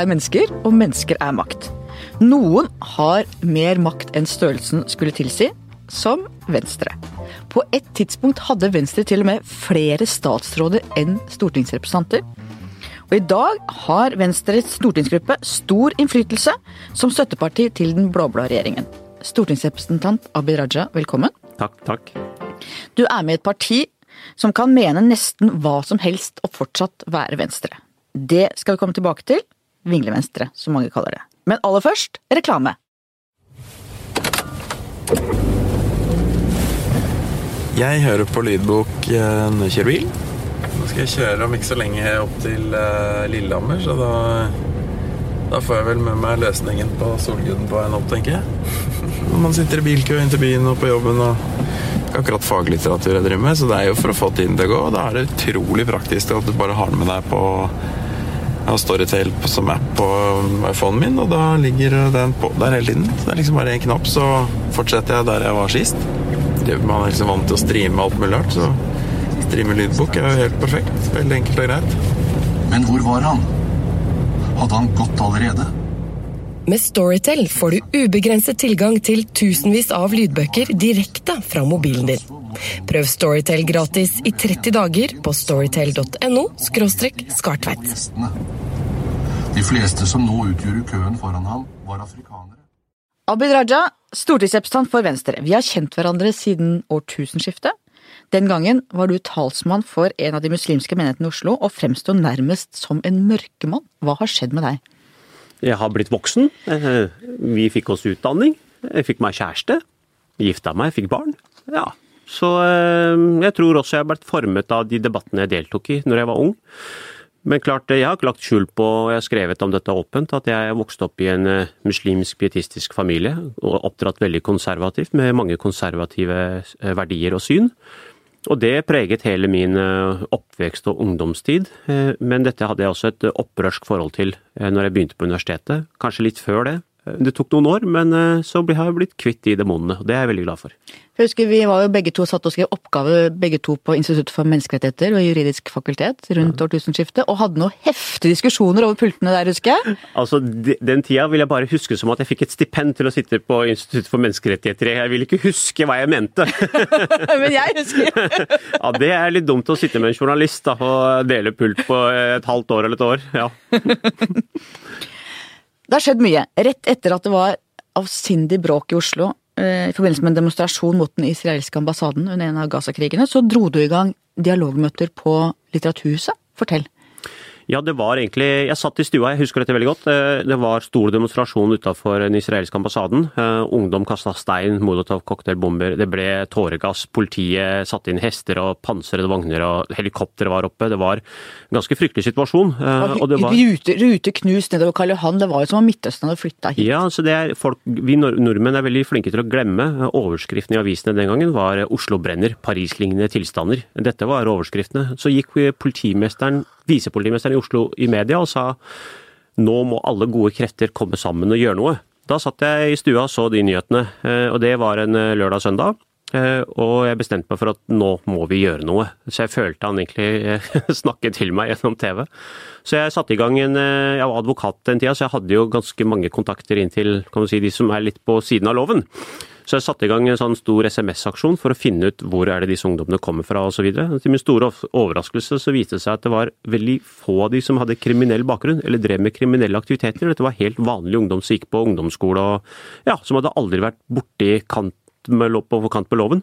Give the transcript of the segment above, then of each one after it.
er mennesker, og mennesker er makt. Noen har mer makt enn størrelsen skulle tilsi, som Venstre. På et tidspunkt hadde Venstre til og med flere statsråder enn stortingsrepresentanter. Og i dag har Venstres stortingsgruppe stor innflytelse som støtteparti til den blå-blå regjeringen. Stortingsrepresentant Abid Raja, velkommen. Takk, takk. Du er med i et parti som kan mene nesten hva som helst og fortsatt være Venstre. Det skal vi komme tilbake til. Vinglevenstre, som mange kaller det. Men aller først reklame. Jeg hører på lydbok eh, når jeg kjører bil. Nå skal jeg kjøre om ikke så lenge opp til eh, Lillehammer, så da, da får jeg vel med meg løsningen på Solguden på veien opp, tenker jeg. Når man sitter i bilkø inn til byen og på jobben og akkurat faglitteratur jeg driver med, så det er jo for å få tiden til å gå. og Da er det utrolig praktisk at du bare har den med deg på jeg har Storytel som app på iPhonen min, og da ligger den på der hele tiden. Så det er liksom bare én knapp, så fortsetter jeg der jeg var sist. Man er liksom vant til å streame alt mulig rart, så streame lydbok er jo helt perfekt. Veldig enkelt og greit. Men hvor var han? Hadde han gått allerede? Med Storytel får du ubegrenset tilgang til tusenvis av lydbøker direkte fra mobilen din. Prøv Storytel gratis i 30 dager på storytel.no skartveit. De fleste som nå utgjorde køen foran ham, var afrikanere. Abid Raja, stortingsrepresentant for Venstre. Vi har kjent hverandre siden årtusenskiftet. Den gangen var du talsmann for en av de muslimske menighetene i Oslo, og fremsto nærmest som en mørkemann. Hva har skjedd med deg? Jeg har blitt voksen. Eh, Vi fikk oss utdanning. Jeg fikk meg kjæreste. Gifta meg, fikk barn. Ja. Så eh, jeg tror også jeg har blitt formet av de debattene jeg deltok i når jeg var ung. Men klart, jeg har ikke lagt skjul på, og jeg har skrevet om dette åpent, at jeg vokste opp i en eh, muslimsk pietistisk familie og oppdratt veldig konservativt med mange konservative eh, verdier og syn. Og det preget hele min eh, oppvekst og ungdomstid, eh, men dette hadde jeg også et eh, opprørsk forhold til eh, når jeg begynte på universitetet. Kanskje litt før det. Eh, Det tok noen år, men eh, så har jeg blitt kvitt de demonene, og det er jeg veldig glad for. Jeg husker Vi var jo begge to satt og skrev oppgave begge to på Institutt for menneskerettigheter og juridisk fakultet rundt årtusenskiftet, og hadde noen heftige diskusjoner over pultene der, husker jeg. Altså, Den tida vil jeg bare huske som at jeg fikk et stipend til å sitte på Institutt for menneskerettigheter. Jeg vil ikke huske hva jeg mente. Men jeg husker. Ja, Det er litt dumt å sitte med en journalist da, og dele pult på et halvt år eller et år. Ja. Det har skjedd mye. Rett etter at det var avsindig bråk i Oslo eh, i forbindelse med en demonstrasjon mot den israelske ambassaden under en av Gaza-krigene, så dro du i gang dialogmøter på Litteraturhuset. Fortell. Ja, det var egentlig Jeg satt i stua, jeg husker dette veldig godt. Eh, Det var stor demonstrasjon utafor den israelske ambassaden. Eh, Ungdom kasta stein, molotov cocktailbomber. Det ble tåregass. Politiet satte inn hester og pansrede vogner, og helikoptre var oppe. Det var en ganske fryktelig situasjon. eh, Og det var Ruter, ruter knust nedover Karl Johan. Det var jo som om Midtøsten hadde flytta hit. Ja, så det er folk, Vi nordmenn er veldig flinke til å glemme. Overskriften i avisene den gangen var 'Oslo brenner. Paris-lignende tilstander'. Dette var overskriftene. Så gikk politimesteren, visepolitimesteren i Oslo i media og sa nå må alle gode krefter komme sammen og gjøre noe. Da satt jeg i stua og så de nyhetene, eh, og det var en eh, lørdag-søndag. Eh, Og jeg bestemte meg for at nå må vi gjøre noe. Så jeg følte han egentlig snakket til meg gjennom TV. Så jeg satte i gang en Jeg var advokat den tida, så jeg hadde jo ganske mange kontakter inn til si, de som er litt på siden av loven. Så jeg satte i gang en sånn stor SMS-aksjon for å finne ut hvor er det disse ungdommene kommer fra osv. Til min store overraskelse så viste det seg at det var veldig få av de som hadde kriminell bakgrunn, eller drev med kriminelle aktiviteter. Dette var helt vanlige ungdom som gikk på ungdomsskole og ja, som hadde aldri vært borti kant med, på kant med loven.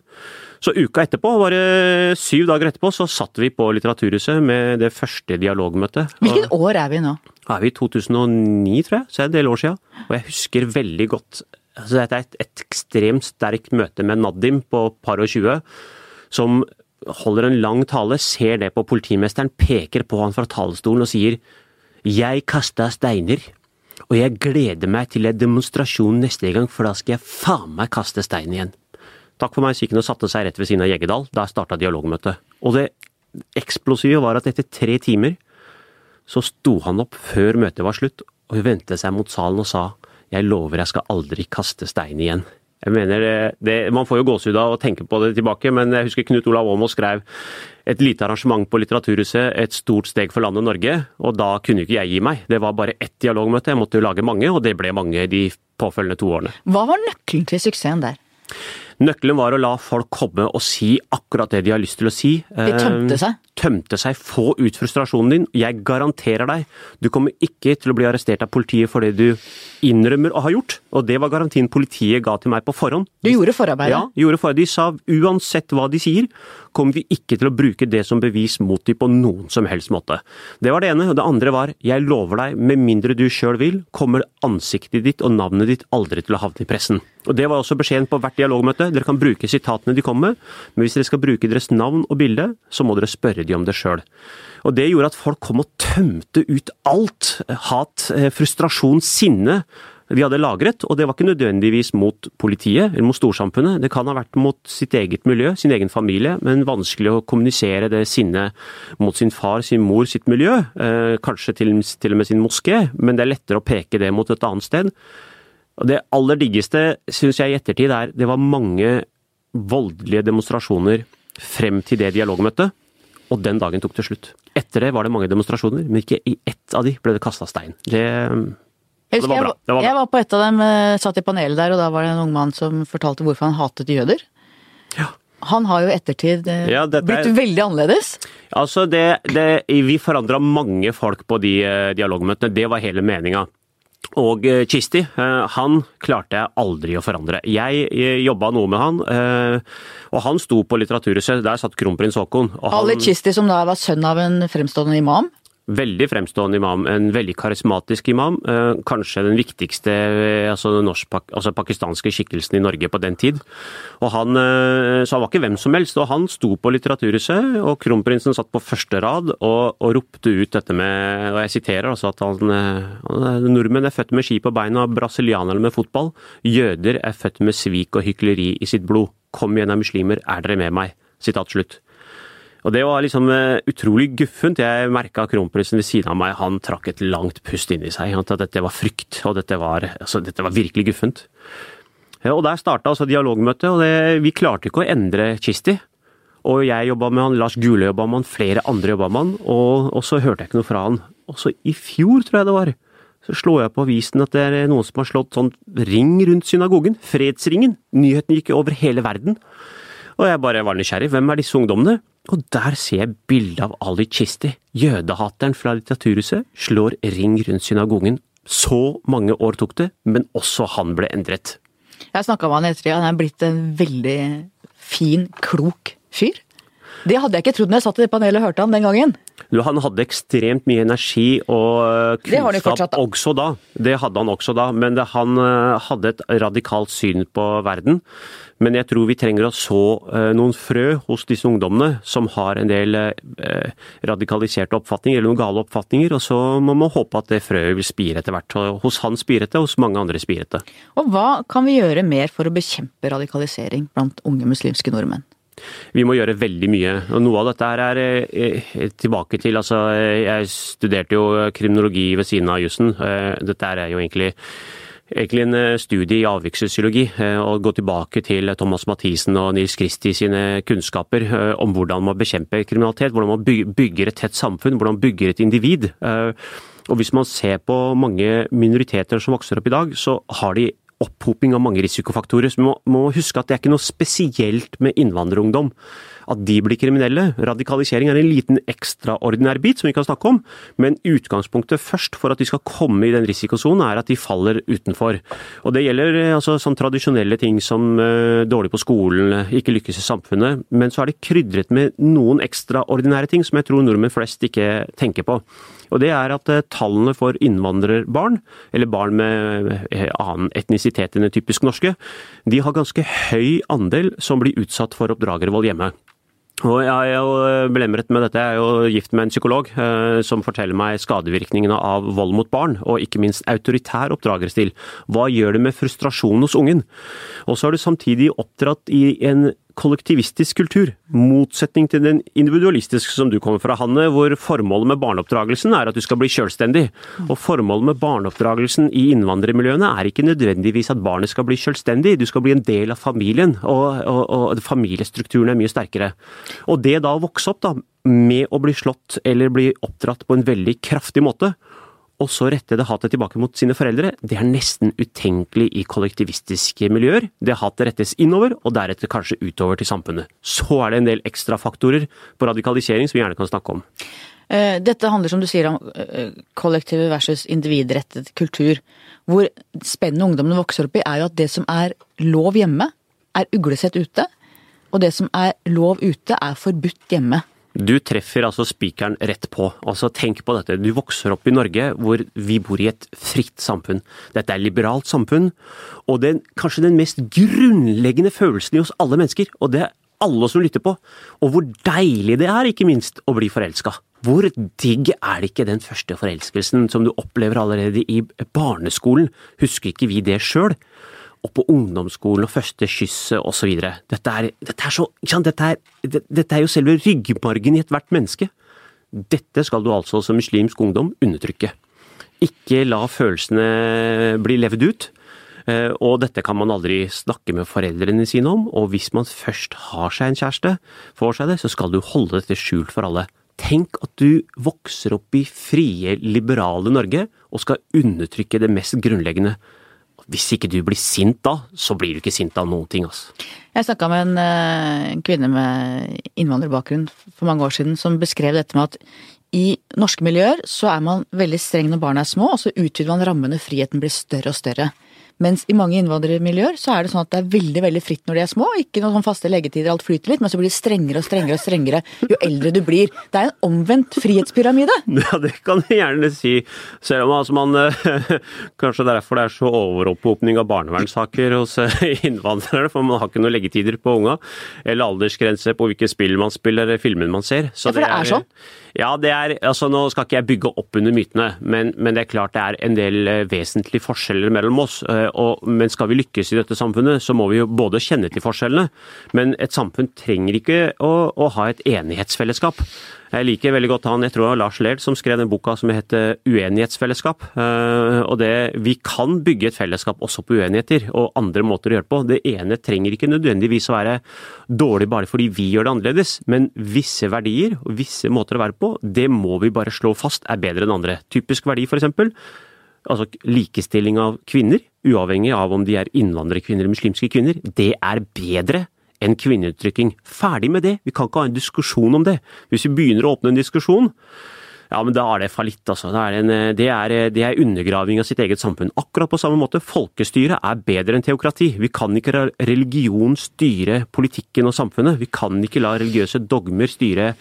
Så uka etterpå, bare syv dager etterpå, så satt vi på Litteraturhuset med det første dialogmøtet. Hvilket år er vi nå? er vi i 2009, tror jeg, så er det en del år siden. Og jeg husker veldig godt altså Dette er et, ekstremt sterkt møte med Nadim på par og 20, som holder en lang tale, ser det på politimesteren, peker på han fra talerstolen og sier Jeg kasta steiner, og jeg gleder meg til en demonstrasjon neste gang, for da skal jeg faen meg kaste stein igjen. Takk for meg, så og satte seg rett ved siden av Jeggedal. Der starta dialogmøtet. Og det eksplosive var at etter tre timer så sto han opp før møtet var slutt og vendte seg mot salen og sa jeg lover jeg skal aldri kaste stein igjen. Jeg mener, det, det, Man får jo gåsehud av å tenke på det tilbake, men jeg husker Knut Olav Åmås skrev et lite arrangement på Litteraturhuset et stort steg for landet Norge, og da kunne ikke jeg gi meg. Det var bare ett dialogmøte, jeg måtte jo lage mange, og det ble mange de påfølgende to årene. Hva var nøkkelen til suksessen der? Nøkkelen var å la folk komme og si akkurat det de har lyst til å si. De tømte Eh, seg? Tømte seg. Få ut frustrasjonen din. Jeg garanterer deg, du kommer ikke til å bli arrestert av politiet for det du innrømmer å ha gjort. Og det var garantien politiet ga til meg på forhånd. Du gjorde forarbeidet? Ja, gjorde forarbeidet. De sa uansett hva de sier, kommer vi ikke til å bruke det som bevis mot dem på noen som helst måte. Det var det ene. Og det andre var, jeg lover deg, med mindre du sjøl vil, kommer ansiktet ditt og navnet ditt aldri til å havne i pressen. Og Det var også beskjeden på hvert dialogmøte. Dere kan bruke sitatene de kommer med, men hvis dere skal bruke deres navn og bilde, så må dere spørre de om det sjøl. Og Det gjorde at folk kom og tømte ut alt. Hat, eh, frustrasjon, sinne de hadde lagret, og det var ikke nødvendigvis mot politiet eller mot storsamfunnet. Det kan ha vært mot sitt eget miljø, sin egen familie, men vanskelig å kommunisere det sinnet mot sin far, sin mor, sitt miljø. Eh, kanskje til, til og med sin moské, men det er lettere å peke det mot et annet sted. Og Det aller diggeste syns jeg i ettertid er det var mange voldelige demonstrasjoner frem til det dialogmøtet, og den dagen tok det slutt. Etter det var det mange demonstrasjoner, men ikke i ett av de ble det kasta stein. Det Jeg, Det var bra, det var bra. jeg var på et av dem, eh, satt i panelet der, og da var det en ung mann som fortalte hvorfor han hatet jøder. Ja. Han har jo i ettertid eh, Ja, dette blitt veldig annerledes. Altså, det, det, vi forandra mange folk på de eh, dialogmøtene, det var hele meninga. Og Kisti, eh, han klarte jeg aldri å forandre. Jeg eh, jobba noe med han, eh, og han sto på Litteraturhuset, der satt kronprins Haakon. han- Kisti, som da var sønn av en fremstående imam. Veldig fremstående imam, en veldig karismatisk imam. eh, Kanskje den viktigste altså den norsk, altså pakistanske skikkelsen i Norge på den tid. Og han, eh, så han var ikke hvem som helst, og han sto på Litteraturhuset, og kronprinsen satt på første rad og, og ropte ut dette med, og jeg siterer altså at eh, han Nordmenn er født med ski på beina, brasilianerne med fotball. Jøder er født med svik og hykleri i sitt blod. Kom igjen, er muslimer, er dere med meg? Sitat slutt. Og det var liksom eh, utrolig guffent. Jeg merka kronprinsen ved siden av meg, han trakk et langt pust inni seg. At dette var frykt, og dette var, altså, dette var virkelig guffent. Og der starta altså dialogmøtet, og det, vi klarte ikke å endre Kisti. Og jeg jobba med han, Lars Gule jobba med han, flere andre jobba med han, og, og så hørte jeg ikke noe fra han. Og så i fjor, tror jeg det var, så slår jeg på avisen at det er noen som har slått sånn ring rundt synagogen. Fredsringen. Nyheten gikk over hele verden. Og jeg bare var nysgjerrig. Hvem er disse ungdommene? Og der ser jeg bildet av Ali Chisti, jødehateren fra Litteraturhuset, slår ring rundt synagogen. Så mange år tok det, men også han ble endret. Jeg snakka med han etter det, han er blitt en veldig fin, klok fyr. Det hadde jeg ikke trodd når jeg satt i det panelet og hørte han den gangen. Du, han hadde ekstremt mye energi og jo kunnskap fortsatt, da. også da. Det hadde han også da, men det, han øh, hadde et radikalt syn på verden. Men jeg tror vi trenger å så øh, noen frø hos disse ungdommene som har en del radikaliserte oppfatninger, eller noen gale oppfatninger, og så må man håpe at det frøet vil spire etter hvert. Hos han spiret det, hos mange andre spiret det. Og hva kan vi gjøre mer for å bekjempe radikalisering blant unge muslimske nordmenn? Vi må gjøre veldig mye. og Noe av dette her er eh, tilbake til altså, eh, Jeg studerte jo kriminologi ved siden av jussen. Eh, Dette er jo egentlig egentlig en eh, studie i avvikssosiologi. eh, Å gå tilbake til Thomas Mathisen og Nils Kristi sine kunnskaper eh, om hvordan man bekjemper kriminalitet. Hvordan man bygger et tett samfunn, hvordan man bygger et individ. Eh, Og hvis man ser på mange minoriteter som vokser opp i dag, så har de opphoping av mange risikofaktorer. Så vi må, må huske at det er ikke noe spesielt med innvandrerungdom. At de blir kriminelle. Radikalisering er en liten ekstraordinær bit som vi kan snakke om, men utgangspunktet først for at de skal komme i den risikosonen, er at de faller utenfor. Og Det gjelder eh, altså, sånn tradisjonelle ting som uh, dårlig på skolen, eh, ikke lykkes i samfunnet, men så er det krydret med noen ekstraordinære ting som jeg tror nordmenn flest ikke tenker på. Og det er at eh, tallene for innvandrerbarn, eller barn med eh, annen etnisitet enn det typisk norske, de har ganske høy andel som blir utsatt for oppdragervold hjemme. Og jeg er jo eh, belemret med dette, jeg er jo gift med en psykolog som forteller meg skadevirkningene av vold mot barn, og ikke minst autoritær oppdragerstil. Hva gjør det med frustrasjonen hos ungen? Og så har du samtidig oppdratt i en kollektivistisk kultur. Motsetning til den individualistiske som du kommer fra, Hanne, hvor formålet med barneoppdragelsen er at du skal bli selvstendig. Og formålet med barneoppdragelsen i innvandrermiljøene er ikke nødvendigvis at barnet skal bli selvstendig, du skal bli en del av familien, og, og, og familiestrukturen er mye sterkere. Og det da å vokse opp da, med å bli slått eller bli oppdratt på en veldig kraftig måte, og så rette det hatet tilbake mot sine foreldre, det er nesten utenkelig i kollektivistiske miljøer. Det hatet rettes innover, og deretter kanskje utover til samfunnet. Så er det en del ekstrafaktorer på radikalisering som vi gjerne kan snakke om. Eh, dette handler som du sier om eh, kollektiv versus individrettet kultur. Hvor spennet ungdommene vokser opp i, er jo at det som er lov hjemme, er uglesett ute. Og det som er lov ute, er forbudt hjemme. Du treffer altså spikeren rett på. Altså Tenk på dette. Du vokser opp i Norge hvor vi bor i et fritt samfunn. Dette er et liberalt samfunn, og er kanskje den mest grunnleggende følelsen i oss alle mennesker. Og det er alle som lytter på. Og hvor deilig det er, ikke minst, å bli forelska. Hvor digg er det ikke den første forelskelsen som du opplever allerede i barneskolen? Husker ikke vi det sjøl? Og på ungdomsskolen og første kysset osv. Dette, er, dette, er så, dette, er, dette er jo selve ryggmargen i ethvert menneske. Dette skal du altså som muslimsk ungdom undertrykke. Ikke la følelsene bli levd ut. Eh, og dette kan man aldri snakke med foreldrene sine om, og hvis man først har seg en kjæreste, får seg det, så skal du holde dette skjult for alle. Tenk at du vokser opp i frie, liberale Norge og skal undertrykke det mest grunnleggende. Hvis ikke du blir sint da, så blir du ikke sint av noen ting. Altså. Jeg snakka med en, eh, en, kvinne med innvandrerbakgrunn for mange år siden som beskrev dette med at i norske miljøer så er man veldig streng når barna er små, og så utvider man rammene, friheten blir større og større. Mens i mange innvandrermiljøer så er det sånn at det er veldig veldig fritt når de er små. Ikke noen sånn faste leggetider, alt flyter litt, men så blir det strengere og strengere og strengere jo eldre du blir. Det er en omvendt frihetspyramide. Ja, det kan jeg gjerne si. Selv om altså man Kanskje derfor det er så overoppåpning av barnevernssaker hos innvandrere, for man har ikke noen leggetider på unga. Eller aldersgrense på hvilke spill man spiller, eller filmen man ser. Så ja, for det er, er sånn? Ja, det er altså Nå skal ikke jeg bygge opp under mytene, men, men det er klart det er en del eh, vesentlige forskjeller mellom oss. Eh, og, men skal vi lykkes i dette samfunnet, så må vi jo både kjenne til forskjellene, men et samfunn trenger ikke å, å ha et enighetsfellesskap. Jeg liker veldig godt han, jeg tror det var Lars Laird, som skrev den boka som heter Uenighetsfellesskap. Eh, og det, Vi kan bygge et fellesskap også på uenigheter og andre måter å gjøre det på. Det ene trenger ikke nødvendigvis å være dårlig bare fordi vi gjør det annerledes, men visse verdier og visse måter å være på, det må vi bare slå fast er bedre enn andre. Typisk verdi, f.eks. Altså likestilling av kvinner, uavhengig av om de er innvandrerkvinner eller muslimske kvinner, det er bedre enn kvinneuttrykking. Ferdig med det, vi kan ikke ha en diskusjon om det. Hvis vi begynner å åpne en diskusjon, ja, men da er det fallitt, altså. Det er, en, det, er, det er, undergraving av sitt eget samfunn. Akkurat på samme måte, folkestyre er bedre enn teokrati. Vi kan ikke la religion styre politikken og samfunnet. Vi kan ikke la religiøse dogmer styre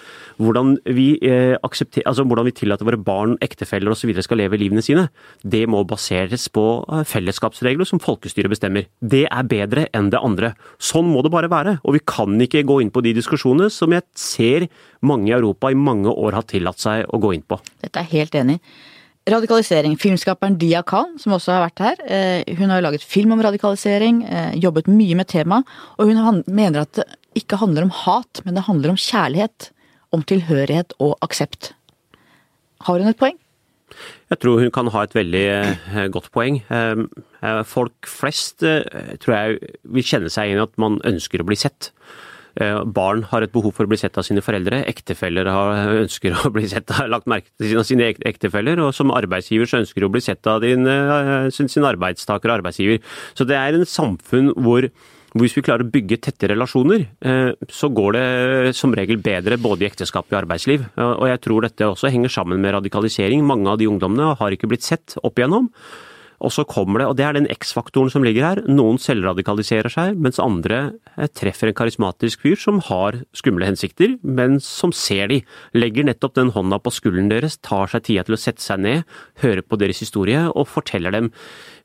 hvordan vi, eh, altså hvordan vi tillater våre barn, ektefeller osv. skal leve livene sine. Det må baseres på eh, fellesskapsregler som folkestyret bestemmer. Det er bedre enn det andre. Sånn må det bare være. Og vi kan ikke gå inn på de diskusjonene som jeg ser mange i Europa i mange år har tillatt seg å gå inn på. Dette er jeg helt enig i. Radikalisering. Filmskaperen Dia Khan, som også har vært her, eh, hun har jo laget film om radikalisering, eh, jobbet mye med temaet, og hun mener at det ikke handler om hat, men det handler om kjærlighet. Om tilhørighet og aksept. Har hun et poeng? Jeg tror hun kan ha et veldig eh, godt poeng. Folk flest tror jeg vil kjenne seg igjen i at man ønsker å bli sett. Eh, barn har et behov for å bli sett av sine foreldre. Ektefeller har, ønsker å bli sett av, lagt merke til sine ektefeller. Og som arbeidsgiver så ønsker du å bli sett av din, eh, sin, sin arbeidstaker og arbeidsgiver. Så det er en samfunn hvor hvis vi klarer å bygge tette relasjoner, eh, så går det som regel bedre både i ekteskap og i arbeidsliv. Og jeg tror dette også henger sammen med radikalisering. Mange av de ungdommene har ikke blitt sett opp igjennom. Og så kommer det, og det er den X-faktoren som ligger her, noen selvradikaliserer seg, mens andre eh, treffer en karismatisk fyr som har skumle hensikter, men som ser de, legger nettopp den hånda på skulderen deres, tar seg tida til å sette seg ned, høre på deres historie og forteller dem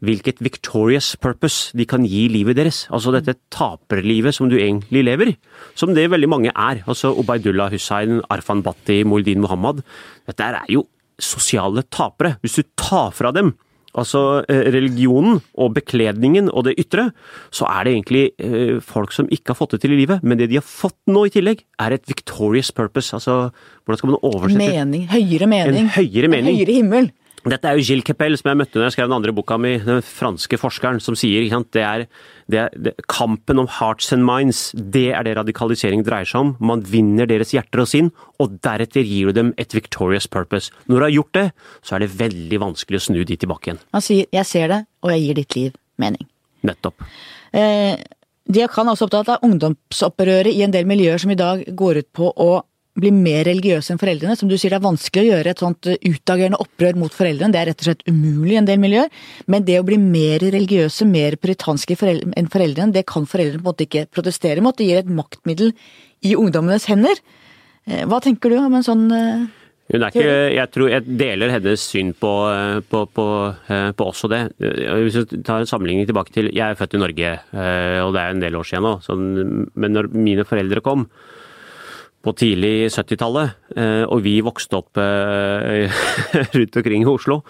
hvilket victorious purpose de kan gi livet deres. Altså dette taperlivet som du egentlig lever, som det veldig mange er. Altså Obaidullah Hussain, Arfan Bhatti, Muldin Muhammad. Dette er jo sosiale tapere. Hvis du tar fra dem altså eh, religionen og bekledningen og det ytre, så er det egentlig eh, folk som ikke har fått det til i livet. Men det de har fått nå i tillegg, er et victorious purpose. Altså, hvordan skal man oversette Mening. Høyere mening. En høyere mening. En høyere himmel. Dette er jo Gilles Kepel, som jeg møtte når jeg skrev den andre boka mi, den franske forskeren, som sier at det er, det er det, kampen om hearts and minds. Det er det radikalisering dreier seg om. Man vinner deres hjerter og sinn, og deretter gir du dem et victorious purpose. Når du har gjort det, så er det veldig vanskelig å snu de tilbake igjen. Han sier 'jeg ser det, og jeg gir ditt liv mening'. Nettopp. Eh, Diakan er også opptatt av ungdomsopprøret i en del miljøer som i dag går ut på å bli mer religiøse enn foreldrene. Som du sier, det er vanskelig å gjøre et sånt eh, utagerende opprør mot foreldrene. Det er rett og slett umulig i en del miljøer. Men det å bli mer religiøse, mer puritanske enn foreldrene, det kan foreldrene på en måte ikke protestere mot. Det gir et maktmiddel i ungdommenes hender. Eh, Hva tenker du om en sånn eh, ikke, jeg tror jeg deler hennes syn på, på, på, på også det. Hvis vi tar en sammenligning tilbake til Jeg er født i Norge, og det er en del år siden nå. Sånn, men når mine foreldre kom på tidlig 70-tallet, eh, og vi vokste opp eh, rundt omkring i Oslo,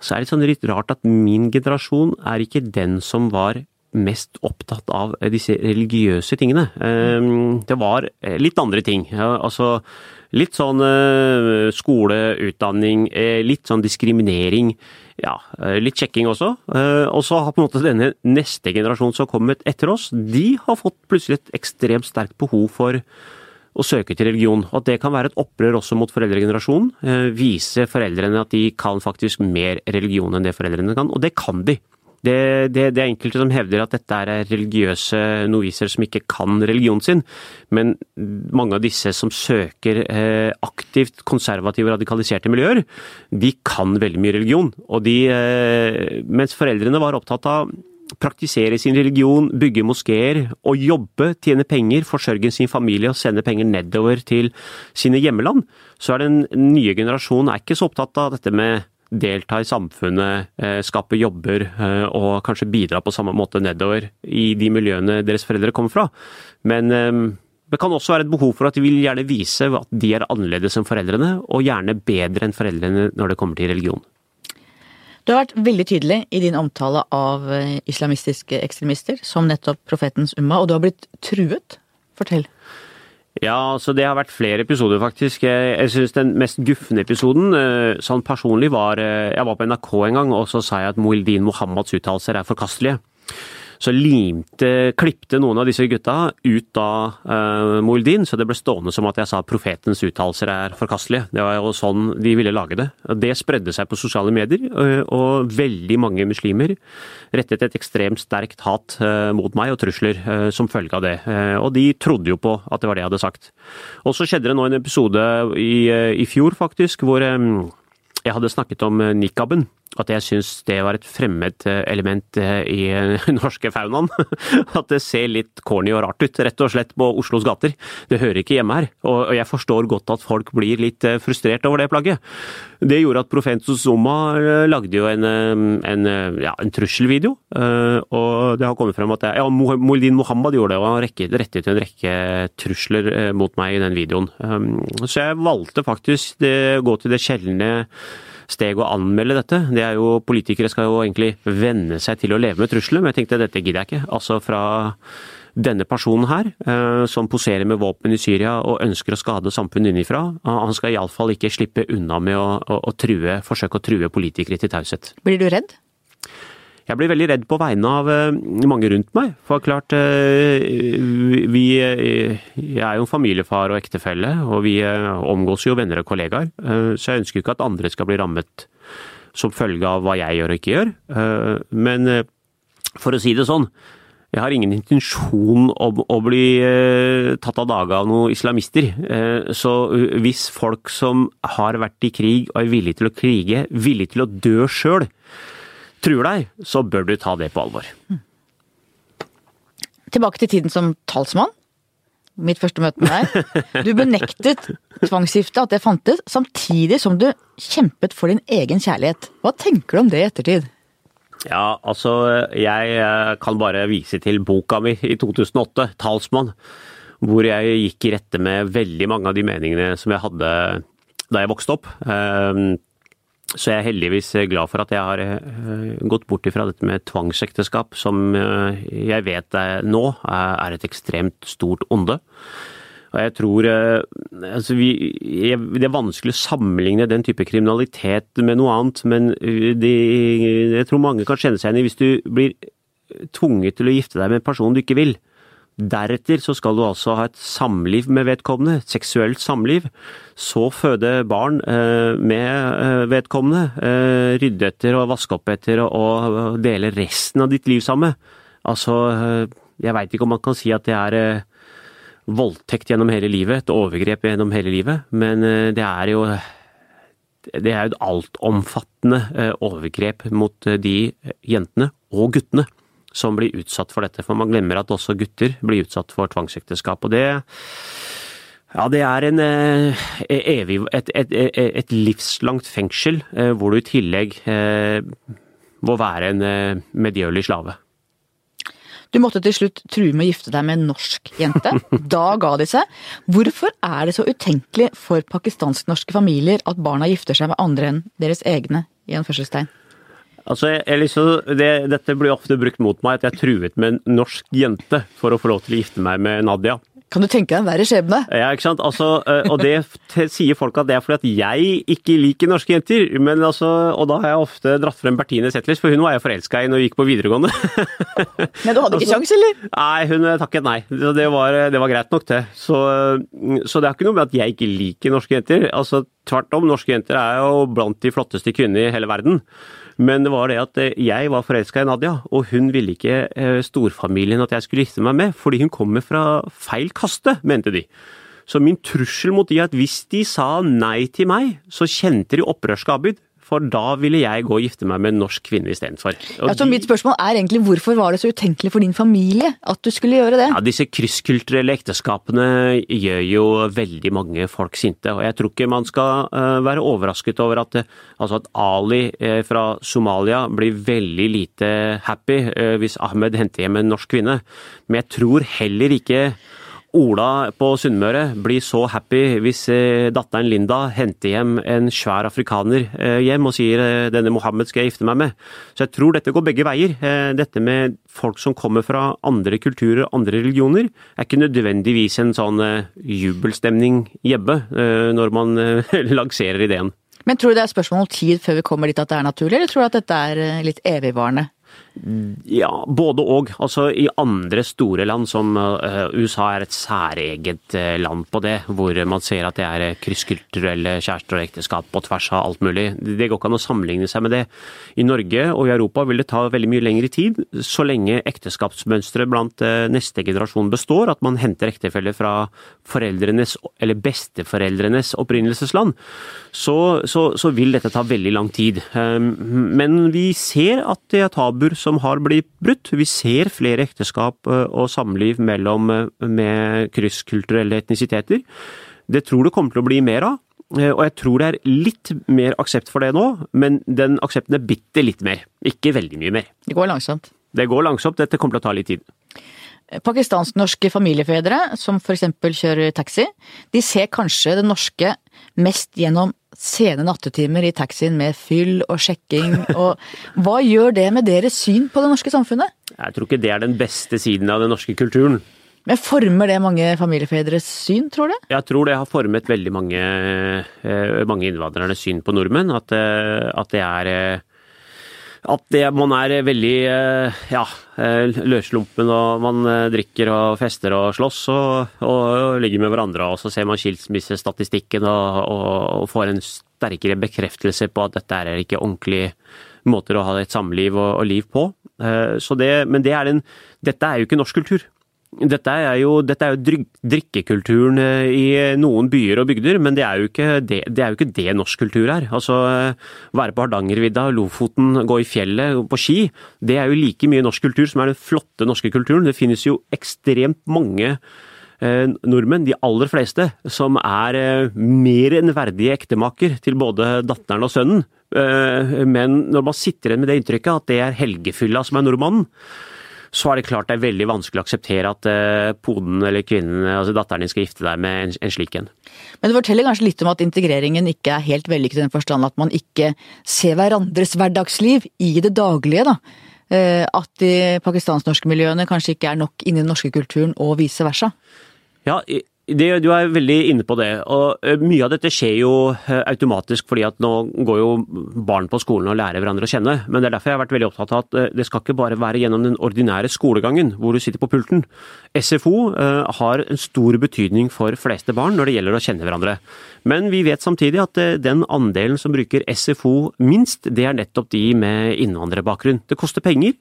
så er det sånn litt rart at min generasjon er ikke den som var mest opptatt av disse religiøse tingene. Eh, Det var litt andre ting. Altså litt sånn skole, utdanning, litt sånn diskriminering. Ja, litt sjekking også. Og så har på en måte denne neste generasjonen som har kommet etter oss, de har fått plutselig et ekstremt sterkt behov for å søke til religion. Og at det kan være et opprør også mot foreldregenerasjonen. Eh, vise foreldrene at de kan faktisk mer religion enn det foreldrene kan, og det kan de. Det, det, det er enkelte som hevder at dette er religiøse noviser som ikke kan religionen sin, men mange av disse som søker eh, aktivt konservative, radikaliserte miljøer, de kan veldig mye religion. Og de, eh, mens foreldrene var opptatt av praktisere sin religion, bygge moskeer og jobbe, tjene penger, forsørge sin familie og sende penger nedover til sine hjemmeland, så er den nye generasjonen er ikke så opptatt av dette med delta i samfunnet, eh, skape jobber eh, og kanskje bidra på samme måte nedover i de miljøene deres foreldre kommer fra. Men eh, det kan også være et behov for at de vil gjerne vise at de er annerledes enn foreldrene, og gjerne bedre enn foreldrene når det kommer til religion. Du har vært veldig tydelig i din omtale av eh, islamistiske ekstremister, som nettopp profetens umma, og du har blitt truet. Fortell. Ja, altså det har vært flere episoder, faktisk. Jeg, synes den mest gufne episoden, eh, sånn personlig, var eh, Jeg var på NRK en gang, og så sa jeg at Moildin Mohammeds uttalelser er forkastelige. Så limte, klipte noen av disse gutta ut av uh, Moildin, så det ble stående som at jeg sa profetens uttalelser er forkastelige. Det var jo sånn de ville lage det. Det spredde seg på sosiale medier, uh, og veldig mange muslimer rettet et ekstremt sterkt hat uh, mot meg og trusler uh, som følge av det. Og de trodde jo på at det var det jeg hadde sagt. Og så skjedde det nå en episode i, i fjor, faktisk, hvor jeg hadde snakket om eh, nikaben. At jeg syns det var et fremmed eh, element eh, i den norske faunaen. At det ser litt corny og rart ut, rett og slett, på Oslos gater. Det hører ikke hjemme her. Og jeg forstår godt at folk blir litt frustrert over det plagget. Det gjorde at Profetus Zuma lagde jo en, en, ja, en trusselvideo. Og det har kommet frem at jeg, ja, Moldin Mohammed gjorde det, og han rettet en rekke trusler mot meg i den videoen. Så jeg valgte faktisk å gå til det sjeldne steg å anmelde dette. Det er jo, Politikere skal jo egentlig venne seg til å leve med trusler, men jeg tenkte dette gidder jeg ikke. Altså fra denne personen her, som poserer med våpen i Syria og ønsker å skade samfunnet innenfra, han skal iallfall ikke slippe unna med å, å, å true, forsøke å true politikere til taushet. Blir du redd? Jeg blir veldig redd på vegne av mange rundt meg. For klart, vi Jeg er jo familiefar og ektefelle, og vi omgås jo venner og kollegaer. Så jeg ønsker ikke at andre skal bli rammet som følge av hva jeg gjør og ikke gjør. Men for å si det sånn, jeg har ingen intensjon om å bli tatt av dage av noen islamister. Så hvis folk som har vært i krig og er villige til å krige, villige til å dø sjøl, truer deg, så bør du ta det på alvor. Tilbake til tiden som talsmann. Mitt første møte med deg. Du benektet tvangsgifte, at det fantes, samtidig som du kjempet for din egen kjærlighet. Hva tenker du om det i ettertid? Ja, altså jeg kan bare vise til boka mi i 2008, 'Talsmann', hvor jeg gikk i rette med veldig mange av de meningene som jeg hadde da jeg vokste opp. Så jeg er heldigvis glad for at jeg har eh, gått bort ifra dette med tvangsekteskap, som eh, jeg vet nå er et ekstremt stort onde. Og jeg tror eh, altså vi, Det er vanskelig å sammenligne den type kriminalitet med noe annet, men de, jeg tror mange kan kjenne seg igjen i hvis du blir tvunget til å gifte deg med en person du ikke vil. Deretter så skal du altså ha et samliv med vedkommende, seksuelt samliv. Så føde barn eh, med eh, vedkommende, eh, rydde etter og vaske opp etter og dele resten av ditt liv sammen. Altså, jeg veit ikke om man kan si at det er voldtekt gjennom hele livet, et overgrep gjennom hele livet, men det er jo det er jo et altomfattende overgrep mot de jentene og guttene som blir utsatt for dette. For man glemmer at også gutter blir utsatt for tvangsekteskap. Og det ja, det er en, eh, evig, et, et, et, livslangt fengsel, eh, hvor du i tillegg eh, må være en medgjørlig slave. Du måtte til slutt true med å gifte deg med en norsk jente. Da ga de seg. Hvorfor er det så utenkelig for pakistansk-norske familier at barna gifter seg med andre enn deres egne? i en førstestegn? Altså, jeg, liksom, det, Dette blir ofte brukt mot meg, at jeg truet med en norsk jente for å få lov til å gifte meg med Nadia. Kan du tenke deg en verre skjebne? Ja, ikke sant. Altså, eh, og det sier folk at det er fordi at jeg ikke liker norske jenter. Men altså, og da har jeg ofte dratt frem Bertine Zetlers, for hun var jeg forelska i når vi gikk på videregående. Men du hadde ikke altså, eller? Nei, hun takket nei. Det var, det var greit nok, det. Så, så, det er ikke noe med at jeg ikke liker norske jenter. Altså, Tvert om, norske jenter er jo blant de flotteste kvinnene i hele verden. Men det var det at eh, jeg var forelska i Nadia, og hun ville ikke eh, storfamilien at jeg skulle gifte meg med, fordi hun kommer fra feil kaste, mente de. Så min trussel mot de at hvis de sa nei til meg, så kjente de opprørsskabyd for da ville jeg gå og gifte meg med en norsk kvinne istedenfor. Ja, så mitt spørsmål er egentlig hvorfor var det så utenkelig for din familie at du skulle gjøre det? Ja, Disse krysskulturelle ekteskapene gjør jo veldig mange folk sinte. Og jeg tror ikke man skal uh, være overrasket over at, altså at Ali uh, fra Somalia blir veldig lite happy hvis Ahmed henter hjem en norsk kvinne. Men jeg tror heller ikke Ola på Sunnmøre blir så happy hvis eh, datteren Linda henter hjem en svær afrikaner eh, hjem og sier eh, denne Mohammed skal jeg gifte meg med. Så jeg tror dette går begge veier. Dette med folk som kommer fra andre kulturer, andre religioner, er ikke nødvendigvis en sånn jubelstemning hjemme når man lanserer ideen. Men tror du det er spørsmål om tid før vi kommer dit at det er naturlig, eller tror du at dette er litt evigvarende? Ja, både og. Altså I andre store land, som uh, USA er et særeget uh, land på det, hvor man ser at det er uh, krysskulturelle kjærester og ekteskap på tvers av alt mulig. Det går ikke an å sammenligne seg med det. I Norge og i Europa vil det ta veldig mye lengre tid, så lenge ekteskapsmønsteret blant neste generasjon består, at man henter ektefeller fra foreldrenes eller besteforeldrenes opprinnelsesland, så, så, så vil dette ta veldig lang tid. Men vi ser at det er tabuer som har blitt brutt. Vi ser flere ekteskap eh, og samliv mellom eh, med krysskulturelle etnisiteter. Det tror det kommer til å bli mer av. Eh, og jeg tror det er litt mer aksept for det nå, men den aksepten er bitte litt mer. Ikke veldig mye mer. Det går langsomt. Det går langsomt, dette kommer til å ta litt tid. Pakistansk-norske familiefedre, som f.eks. kjører taxi, de ser kanskje det norske mest gjennom sene nattetimer i taxien med fyll og sjekking. Og hva gjør det med deres syn på det norske samfunnet? Jeg tror ikke det er den beste siden av den norske kulturen. Men Former det mange familiefedres syn, tror du? Jeg tror det har formet veldig mange, eh, mange innvandrernes syn på nordmenn. At, eh, at det er eh, at det, man er veldig ja, løslumpen og man drikker og fester og slåss og, og, ligger med hverandre. Og så ser man skilsmissestatistikken og, og, og, får en sterkere bekreftelse på at dette er ikke ordentlige måter å ha et samliv og, liv på. Det, men det er en, dette er jo ikke norsk kultur. Dette er jo, dette er jo drikkekulturen eh, i noen byer og bygder, men det er jo ikke det, det, jo ikke det norsk kultur er. Altså, Være på Hardangervidda, Lofoten, gå i fjellet, på ski. Det er jo like mye norsk kultur som er den flotte norske kulturen. Det finnes jo ekstremt mange eh, nordmenn, de aller fleste, som er eh, mer enn verdige ektemaker til både datteren og sønnen. Eh, men når man sitter igjen med det inntrykket at det er helgefylla som er nordmannen, så er det klart det er veldig vanskelig å akseptere at eh, poden eller kvinnen, altså datteren din, skal gifte deg med en, en slik en. Men det forteller kanskje litt om at integreringen ikke er helt vellykket i den forstand at man ikke ser hverandres hverdagsliv i det daglige, da. Eh, At de pakistansk-norske miljøene kanskje ikke er nok inni den norske kulturen, og vice versa. Ja, det, du er veldig inne på det. og Mye av dette skjer jo automatisk, fordi at nå går jo barn på skolen og lærer hverandre å kjenne. Men det er derfor jeg har vært veldig opptatt av at det skal ikke bare være gjennom den ordinære skolegangen hvor du sitter på pulten. SFO har en stor betydning for fleste barn når det gjelder å kjenne hverandre. Men vi vet samtidig at den andelen som bruker SFO minst, det er nettopp de med innvandrerbakgrunn. Det koster penger,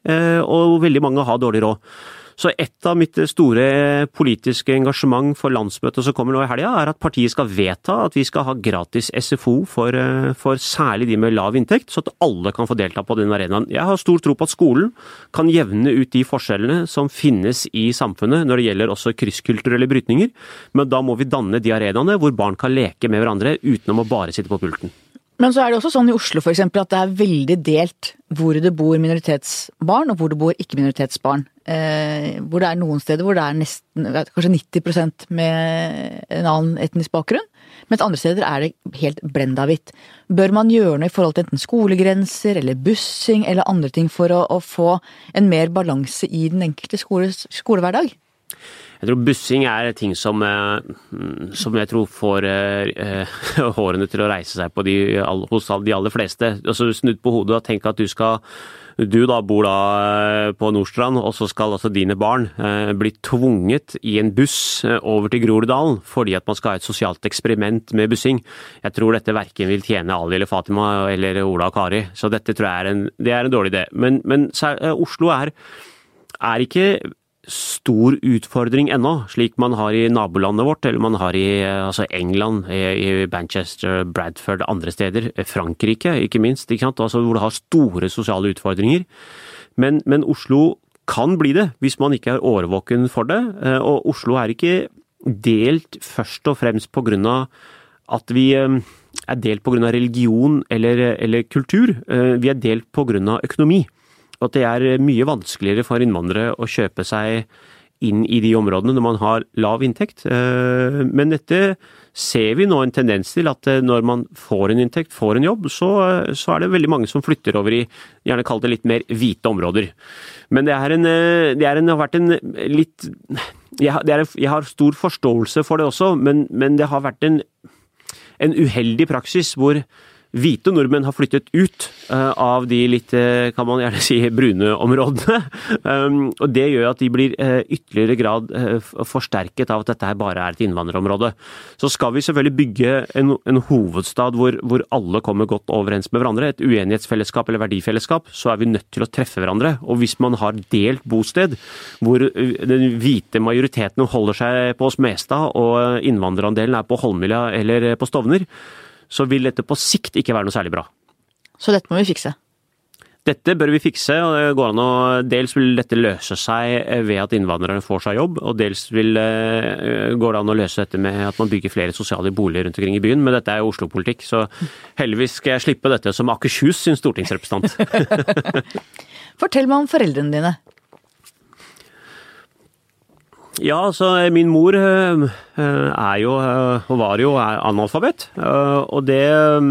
og veldig mange har dårlig råd. Så et av mitt store politiske engasjement for landsmøtet som kommer nå i helga, er at partiet skal vedta at vi skal ha gratis SFO for, eh, for særlig de med lav inntekt, så at alle kan få delta på den arenaen. Jeg har stor tro på at skolen kan jevne ut de forskjellene som finnes i samfunnet når det gjelder også krysskulturelle brytninger, men da må vi danne de arenaene hvor barn kan leke med hverandre uten å bare sitte på pulten. Men så er det også sånn i Oslo eksempel, at det er veldig delt hvor det bor minoritetsbarn og hvor det bor ikke-minoritetsbarn. Eh, hvor det er noen steder hvor det er nesten, kanskje 90% med en annen etnisk bakgrunn. Mens andre steder er det helt blenda hvitt. Bør man gjøre noe i forhold til enten skolegrenser eller bussing eller andre ting for å, å få en mer balanse i den enkelte skoles skolehverdag? Jeg tror bussing er ting som, eh, som jeg tror får eh, hårene til å reise seg de, hos de aller fleste. Altså Snudd på hodet og tenk at du skal du da bor da eh, på Nordstrand, og så skal altså dine barn eh, bli tvunget i en buss eh, over til Groruddalen fordi at man skal ha et sosialt eksperiment med bussing. Jeg tror dette verken vil tjene Ali eller Fatima eller Ola og Kari, så dette tror jeg er en, det er en dårlig idé. Men, men Oslo er, er ikke stor utfordring ennå, slik man har i nabolandet vårt, eller man har i altså England, i, Manchester, Bradford, andre steder. Frankrike, ikke minst, ikke? Altså, hvor det har store sosiale utfordringer. Men, men Oslo kan bli det, hvis man ikke er årvåken for det. Eh, Og Oslo er ikke delt først og fremst på grunn av at vi eh, er delt av religion eller, eller kultur. Eh, Vi er delt av økonomi. At det er mye vanskeligere for innvandrere å kjøpe seg inn i de områdene når man har lav inntekt. Eh, Men dette ser vi nå en tendens til at eh, når man får en inntekt, får en jobb, så, så er det veldig mange som flytter over i gjerne kall det litt mer hvite områder. Men det, en, eh, det, en, det har vært en litt jeg, har- er, jeg har stor forståelse for det også, men, men det har vært en en uheldig praksis hvor hvite nordmenn har flyttet ut eh, av de litt, eh, kan man gjerne si, brune områdene. Um, og det gjør at de blir eh, ytterligere grad forsterket av at dette her bare er et innvandrerområde. Så skal vi selvfølgelig bygge en, en hovedstad hvor, hvor alle kommer godt overens med hverandre, et uenighetsfellesskap eller verdifellesskap, så er vi nødt til å treffe hverandre. Og hvis man har delt bosted, hvor den hvite majoriteten holder seg på Smestad og innvandrerandelen er på Holmlia eller på Stovner, så vil dette på sikt ikke være noe særlig bra. Så dette må vi fikse. Dette bør vi fikse, og det går an å, dels vil dette løse seg ved at innvandrerne får seg jobb, og dels vil, eh, går det an å løse dette med at man bygger flere sosiale boliger rundt omkring i byen, men dette er jo Oslo-politikk, så heldigvis skal jeg slippe dette som Akershus sin stortingsrepresentant. Fortell meg om foreldrene dine. Ja, altså min mor øh, øh, er jo, og var jo analfabet. Og det, øh,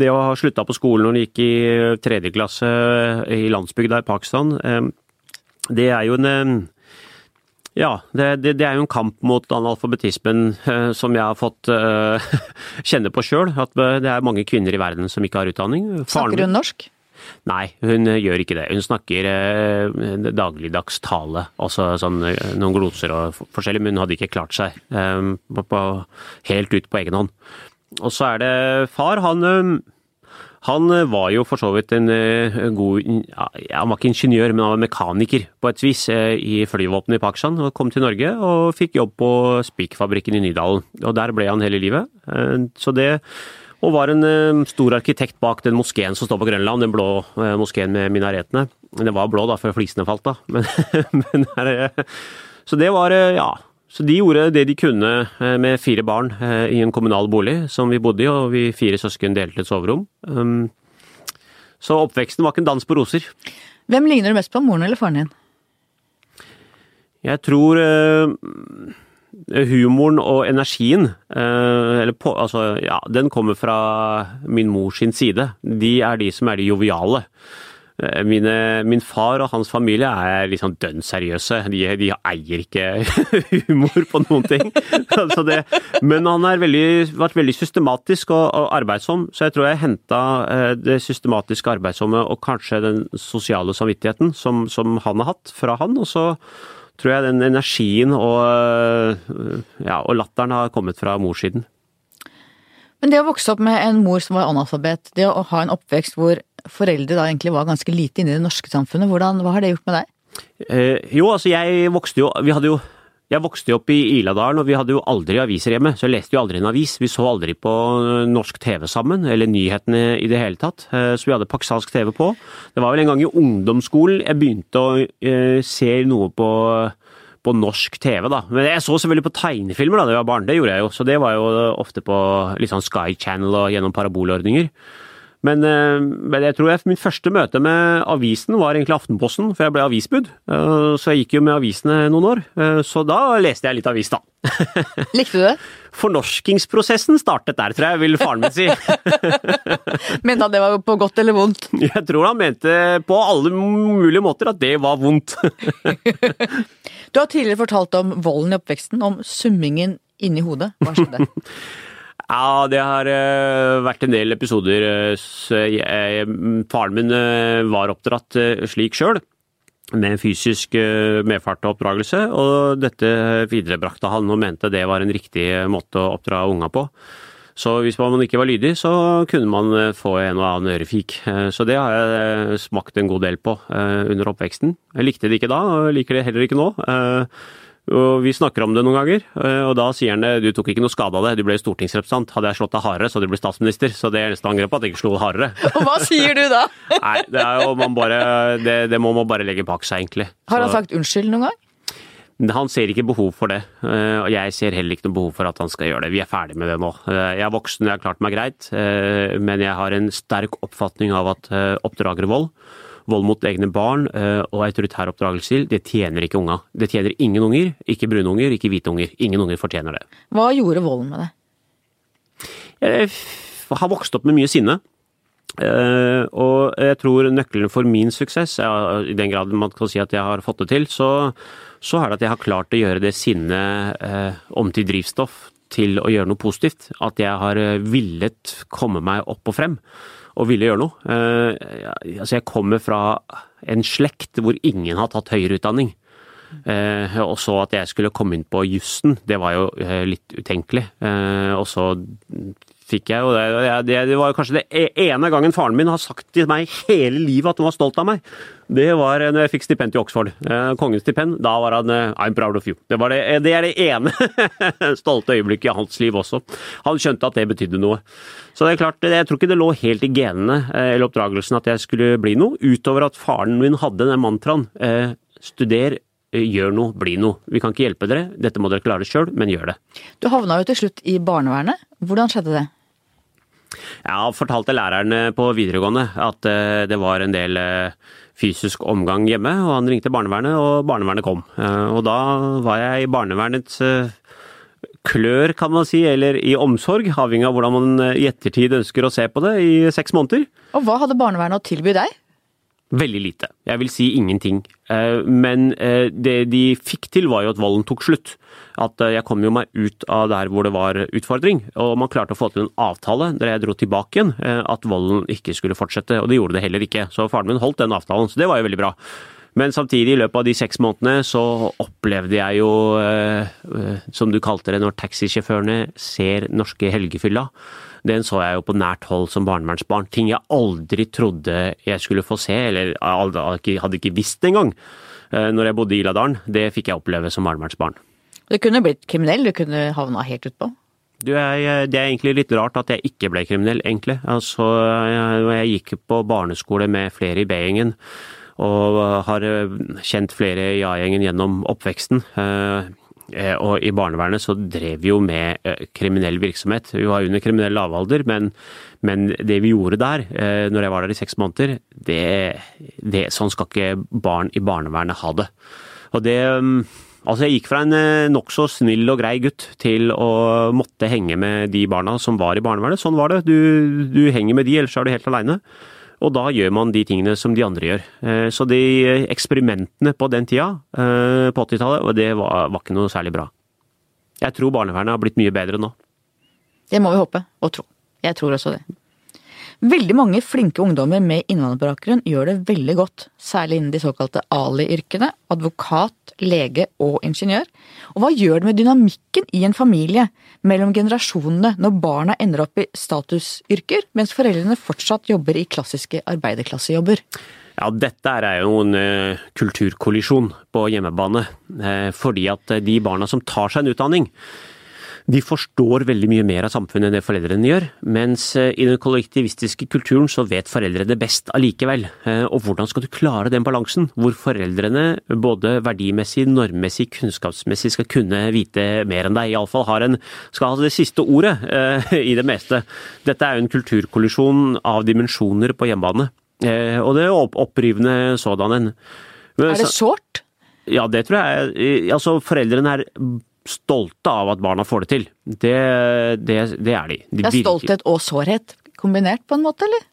det å ha slutta på skolen når hun gikk i tredje klasse i landsbygda i Pakistan, det er jo en ja, det, det, det er jo en kamp mot analfabetismen som jeg har fått øh, kjenne på sjøl. At det er mange kvinner i verden som ikke har utdanning. Faren Snakker hun norsk? Nei, hun eh, gjør ikke det. Hun snakker eh, dagligdags tale, altså sånn, eh, noen gloser og forskjellig, men hun hadde ikke klart seg eh, på, på, helt ut på egen hånd. Og så er det far, han eh, han var jo for så vidt en eh, god ja, Han var ikke ingeniør, men han var mekaniker på et vis i flyvåpenet i Pakistan. og Kom til Norge og fikk jobb på Spikfabrikken i Nydalen. Og Der ble han hele livet. Så det og var en eh, stor arkitekt bak den moskeen som står på Grønland, den blå eh, moskeen med minaretene. Den var blå da, før flisene falt, da. Men, men eh, så det var, ja. Så de gjorde det de kunne med fire barn i en kommunal bolig som vi bodde i, og vi fire søsken delte et soverom. Um, Så oppveksten var ikke en dans på roser. Hvem ligner du mest på, moren eller faren din? Jeg tror humoren og energien, eh, på, altså, ja, den kommer fra min mors side. De er de som er de joviale. Eh, Mine, min far og hans familie er liksom dønn seriøse. De, de eier ikke humor på noen ting. altså det, men han har vært veldig systematisk og, og arbeidsom, så jeg tror jeg henta det systematiske arbeidsomme og kanskje den sosiale samvittigheten som, som han har hatt, fra han. Og så tror jeg den energien og, ja, og latteren har kommet fra morssiden. Men det å vokse opp med en mor som var analfabet, det å ha en oppvekst hvor foreldre da egentlig var ganske lite inne i det norske samfunnet, hvordan, hva har det gjort med deg? Eh, jo, altså jeg vokste jo Vi hadde jo jeg vokste jo opp i Iladalen, og vi hadde jo aldri aviser hjemme, så jeg leste jo aldri en avis. Vi så aldri på norsk TV sammen, eller nyhetene i det hele tatt. Eh, så vi hadde pakistansk TV på. Det var vel en gang i ungdomsskolen jeg begynte å eh, se noe på, på norsk TV, da. Men jeg så selvfølgelig på tegnefilmer da jeg var barn, det gjorde jeg jo. Så det var jo ofte på litt sånn Sky Channel og gjennom parabolordninger. Men, eh, men, jeg tror jeg, min første møte med avisen var egentlig Aftenposten, for jeg ble avisbud. Så jeg gikk jo med avisene noen år. Så da leste jeg litt avis, da. Likte du det? Fornorskingsprosessen startet der, tror jeg, vil faren min si. Mente han det var på godt eller vondt? Jeg tror han mente på alle mulige måter at det var vondt. du har tidligere fortalt om volden i oppveksten, om summingen inni hodet. Hva skjedde? Ja, det har uh, vært en del episoder. Uh, faren min var oppdratt slik sjøl, med fysisk medfart og oppdragelse, og dette viderebrakte han og mente det var en riktig måte å oppdra unga på. Så hvis man ikke var lydig, så kunne man få en og annen ørefik. Så det har jeg smakt en god del på under oppveksten. Jeg likte det ikke da, og liker det heller ikke nå. Og Vi snakker om det noen ganger, eh, og da sier han du tok ikke noe skade av det, du ble stortingsrepresentant. Hadde jeg slått deg hardere, så hadde du blitt statsminister. Så det er eneste angrepet på at jeg ikke slo hardere. Og hva sier du da? Nei, det, jo, man bare, det, det må man bare legge bak seg, egentlig. Har han sagt unnskyld noen gang? Han ser ikke behov for det, eh, og jeg ser heller ikke noe behov for at han skal gjøre det. Vi er ferdig med det nå. Eh, jeg er voksen, jeg har klart meg greit, men jeg har en sterk oppfatning av at oppdragervold vold mot egne barn og autoritær oppdragelse, det tjener ikke unga. Det tjener ingen unger, ikke brune unger, ikke hvite unger. Ingen unger fortjener det. Hva gjorde volden med deg? Jeg har vokst opp med mye sinne. Og jeg tror nøkkelen for min suksess, i den grad man kan si at jeg har fått det til, så, så er det at jeg har klart å gjøre det sinnet om til drivstoff til å gjøre noe positivt. At jeg har villet komme meg opp og frem og ville gjøre noe. Eh, altså jeg kommer fra en slekt hvor ingen har tatt høyere utdanning. Eh, og så at jeg skulle komme inn på jussen, det var jo eh, litt utenkelig. og så fikk jeg jo det. Det var kanskje det e-, ene gangen faren min har sagt til meg hele livet at han var stolt av meg. Det var når jeg fikk stipend i Oxford. Kongens stipend. Da var han I'm proud of you. Det, det, det er det ene stolte øyeblikket i hans liv også. Han skjønte at det betydde noe. Så det er klart, jeg tror ikke det lå helt i genene eh, eller oppdragelsen at jeg skulle bli noe, utover at faren min hadde den mantraen. Eh, studer, eh, gjør noe, bli noe. Vi kan ikke hjelpe dere, dette må dere klare sjøl, men gjør det. Du havna jo til slutt i barnevernet. Hvordan skjedde det? Jeg fortalte læreren på videregående at det var en del fysisk omgang hjemme, og han ringte barnevernet, og barnevernet kom. Og da var jeg i barnevernets klør, kan man si, eller i omsorg, avhengig av hvordan man eh, i ettertid ønsker å se på det, i seks måneder. Og hva hadde barnevernet å tilby deg? Veldig lite. Jeg vil si ingenting. Eh, men eh, det de fikk til, var jo at volden tok slutt. At jeg kom jo meg ut av der hvor det var utfordring, og man klarte å få til en avtale der jeg dro tilbake igjen, at volden ikke skulle fortsette. Og det gjorde det heller ikke. Så faren min holdt den avtalen, så det var jo veldig bra. Men samtidig, i løpet av de seks månedene, så opplevde jeg jo, eh, eh, som du kalte det, når taxisjåførene ser norske helgefylla. Den så jeg jo på nært hold som barnevernsbarn. Ting jeg aldri trodde jeg skulle få se, eller hadde ikke visst engang. Eh, når jeg bodde i Iladalen. Det fikk jeg oppleve som barnevernsbarn. Du kunne blitt kriminell, du kunne havna helt utpå? Du, jeg, det er egentlig litt rart at jeg ikke ble kriminell, egentlig. Altså, jeg, jeg gikk på barneskole med flere i B-gjengen og har eh, kjent flere i A-gjengen gjennom oppveksten. Eh, eh, og i barnevernet så drev vi jo med kriminell virksomhet. Vi var under kriminell lavalder, men, men det vi gjorde der, når jeg var der i seks måneder, det, det, sånn skal ikke barn i barnevernet ha det. Og det, Altså, jeg gikk fra en eh, nokså snill og grei gutt til å måtte henge med de barna som var i barnevernet. Sånn var det. Du, du henger med de, ellers er du helt aleine. Og da gjør man de tingene som de andre gjør. Eh, Så de eksperimentene på den tida, eh, på 80-tallet, det var, var ikke noe særlig bra. Jeg tror barnevernet har blitt mye bedre nå. Det må vi håpe og tro. Jeg tror også det. Veldig mange flinke ungdommer med innvandrerbakgrunn gjør det veldig godt, særlig innen de såkalte Ali-yrkene, advokat, lege og ingeniør. Og hva gjør det med dynamikken i en familie mellom generasjonene når barna ender opp i statusyrker, mens foreldrene fortsatt jobber i klassiske arbeiderklassejobber? Ja, dette er jo en eh, kulturkollisjon på hjemmebane. eh, fordi at eh, de barna som tar seg en utdanning, de forstår veldig mye mer av samfunnet enn det foreldrene gjør. Mens eh, i den kollektivistiske kulturen så vet foreldrene best allikevel. Eh, Og hvordan skal du klare den balansen, hvor foreldrene både verdimessig, normmessig, kunnskapsmessig skal kunne vite mer enn deg, iallfall har en, skal ha det siste ordet eh, i det meste. Dette er jo en kulturkollisjon av dimensjoner på hjemmebane. Og det er opp opprivende sådan en. Er det så- sårt? ja, det tror jeg. Altså, foreldrene er stolte av at barna får det til. Det, det, det er de. de Det er stolthet og sårhet kombinert på en måte, eller?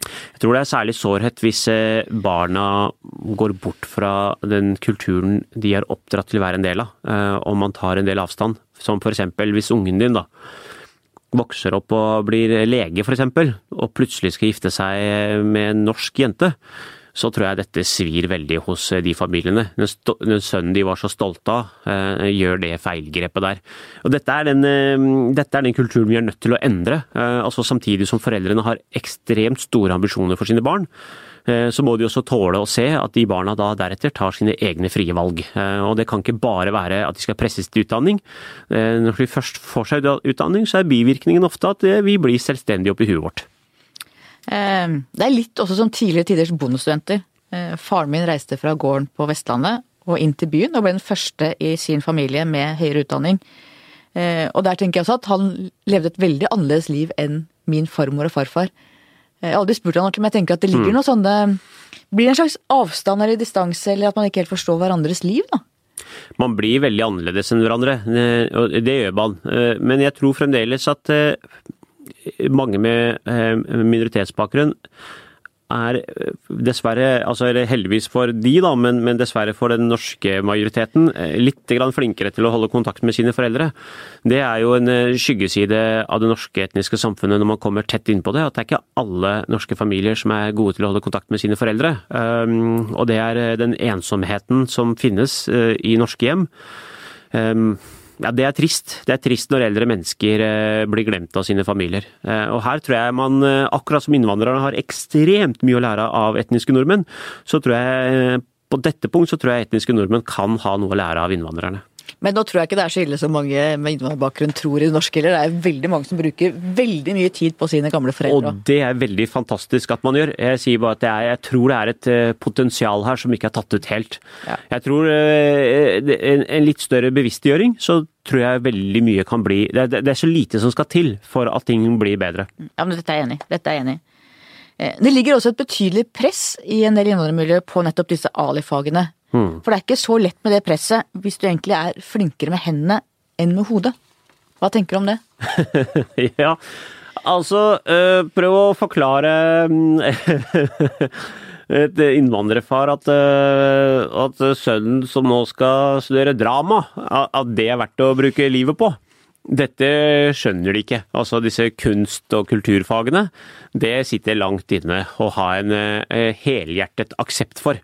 Jeg tror det er særlig sårhet hvis eh, barna går bort fra den kulturen de er oppdratt til å være en del av, eh, og man tar en del avstand. Som eksempel hvis ungen din da vokser opp og blir lege eksempel, og plutselig skal gifte seg med en norsk jente. Så tror jeg dette svir veldig hos eh, de familiene. Den, sønnen de var så stolte av, eh, gjør det feilgrepet der. Og dette er, den, eh, dette er den kulturen vi er nødt til å endre. Altså Samtidig som foreldrene har ekstremt store ambisjoner for sine barn, så må de også tåle å se at de barna da deretter tar sine egne frie valg. Og det kan ikke bare være at de skal presses til utdanning. Når de først får seg utdanning, så er bivirkningen ofte at vi blir selvstendige oppi huet vårt. Eh, Det er litt også som tidligere tiders bondestudenter. Eh, Faren min reiste fra gården på Vestlandet og inn til byen, og ble den første i sin familie med høyere utdanning. Eh, Og der tenker jeg også at han levde et veldig annerledes liv enn min farmor og farfar. Jeg har aldri spurt han ordentlig, men jeg tenker at det ligger noe sånne Blir det en slags avstand eller distanse, eller at man ikke helt forstår hverandres liv, da? Man blir veldig annerledes enn hverandre, eh, og det gjør man. Eh, Men jeg tror fremdeles at eh, mange med eh, minoritetsbakgrunn er eh, dessverre, altså eller heldigvis for de da, men, men dessverre for den norske majoriteten, eh, litt grann flinkere til å holde kontakt med sine foreldre. Det er jo en skyggeside av det norske etniske samfunnet når man kommer tett innpå det, at det er ikke alle norske familier som er gode til å holde kontakt med sine foreldre. Um, og det er den ensomheten som finnes i norske hjem. Ja, Det er trist. Det er trist når eldre mennesker eh, blir glemt av sine familier. Eh, og her tror jeg man, eh, akkurat som innvandrerne har ekstremt mye å lære av etniske nordmenn, så tror jeg på dette punkt så tror jeg etniske nordmenn kan ha noe å lære av innvandrerne. Men nå tror jeg ikke det er så ille som mange med innvandrerbakgrunn tror i det norske heller. Det er veldig mange som bruker veldig mye tid på sine gamle foreldre. Og det er veldig fantastisk at man gjør. Jeg sier bare at det er, jeg tror det er et eh, potensial her som ikke er tatt ut helt. Ja. Jeg tror eh, en, en litt større bevisstgjøring, så tror jeg veldig mye kan bli det, det, det er så lite som skal til for at ting blir bedre. Ja, men dette er jeg enig. Dette er jeg enig i. Eh, Det ligger også et betydelig press i en del innvandrermiljøer på nettopp disse Ali-fagene. For det er ikke så lett med det presset hvis du egentlig er flinkere med hendene enn med hodet. Hva tenker du om det? ja, altså øh, prøv å forklare mm, et innvandrerfar at, øh, at sønnen som nå skal studere drama, at det er verdt å bruke livet på. Dette skjønner de ikke. Altså disse kunst- og kulturfagene, det sitter langt inne å ha en øh, helhjertet aksept for.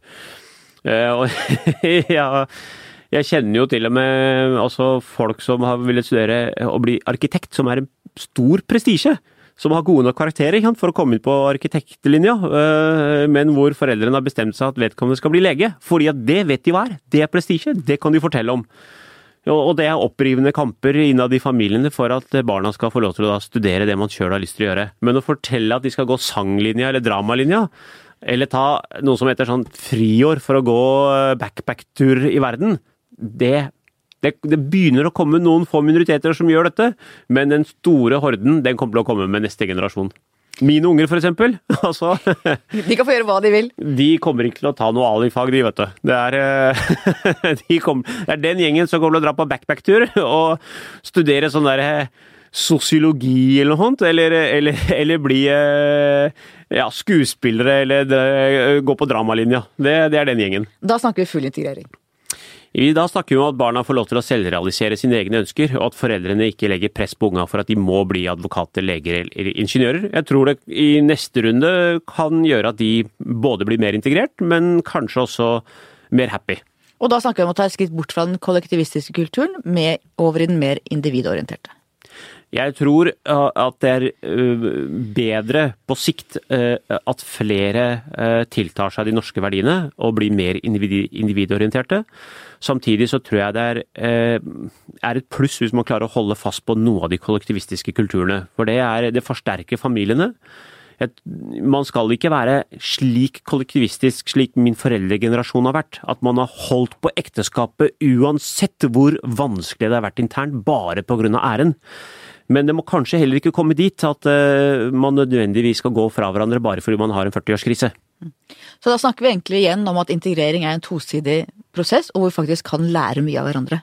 Eh, ja, jeg kjenner jo til og med altså, folk som har villet studere og bli arkitekt, som er en stor prestisje. Som har gode nok karakterer for å komme inn på arkitektlinja, eh, men hvor foreldrene har bestemt seg at vedkommende skal bli lege. Fordi at det vet de hva er. Det er prestisje. Det kan de fortelle om. Og det er opprivende kamper innad i familiene for at barna skal få lov til å studere det man sjøl har lyst til å gjøre. Men å fortelle at de skal gå sanglinja eller dramalinja, eller ta noe som heter sånn friår for å gå eh, backpack-tur i verden, det, det, det begynner å komme noen få minoriteter som gjør dette, men den store horden den kommer til å komme med neste generasjon. Mine unger, for eksempel. Altså, De kan få gjøre hva de vil. de kommer ikke til å ta noe alifag, de, vet du. Det er, eh, de kom, det er den gjengen som kommer til å dra på backpack-tur og studere sånn der eh, sosiologi eller noe sånt, eller, eller, eller bli eh, ja, skuespillere, eller eh, gå på dramalinja. Det, det er den gjengen. Da snakker vi full integrering. Da snakker vi om at barna får lov til å selvrealisere sine egne ønsker, og at foreldrene ikke legger press på unga for at de må bli advokater, leger eller ingeniører. Jeg tror det i neste runde kan gjøre at de både blir mer integrert, men kanskje også mer happy. Og da snakker vi om å ta et skritt bort fra den kollektivistiske kulturen med over i den mer individorienterte. Jeg tror uh, at det er uh, bedre på sikt uh, at flere tiltar seg de norske verdiene og blir mer individorienterte. Samtidig så tror jeg det er, er, et pluss hvis man klarer å holde fast på noe av de kollektivistiske kulturene. For det, er, det forsterker familiene. Et, man skal ikke være slik kollektivistisk slik min foreldregenerasjon har vært. At man har holdt på ekteskapet uansett hvor vanskelig det har vært internt, bare pga. æren. Men det må kanskje heller ikke komme dit at uh, man nødvendigvis skal gå fra hverandre bare fordi man har en 40-årskrise. Så da snakker vi egentlig igjen om at integrering er en tosidig prosess, og hvor vi faktisk kan lære mye av hverandre.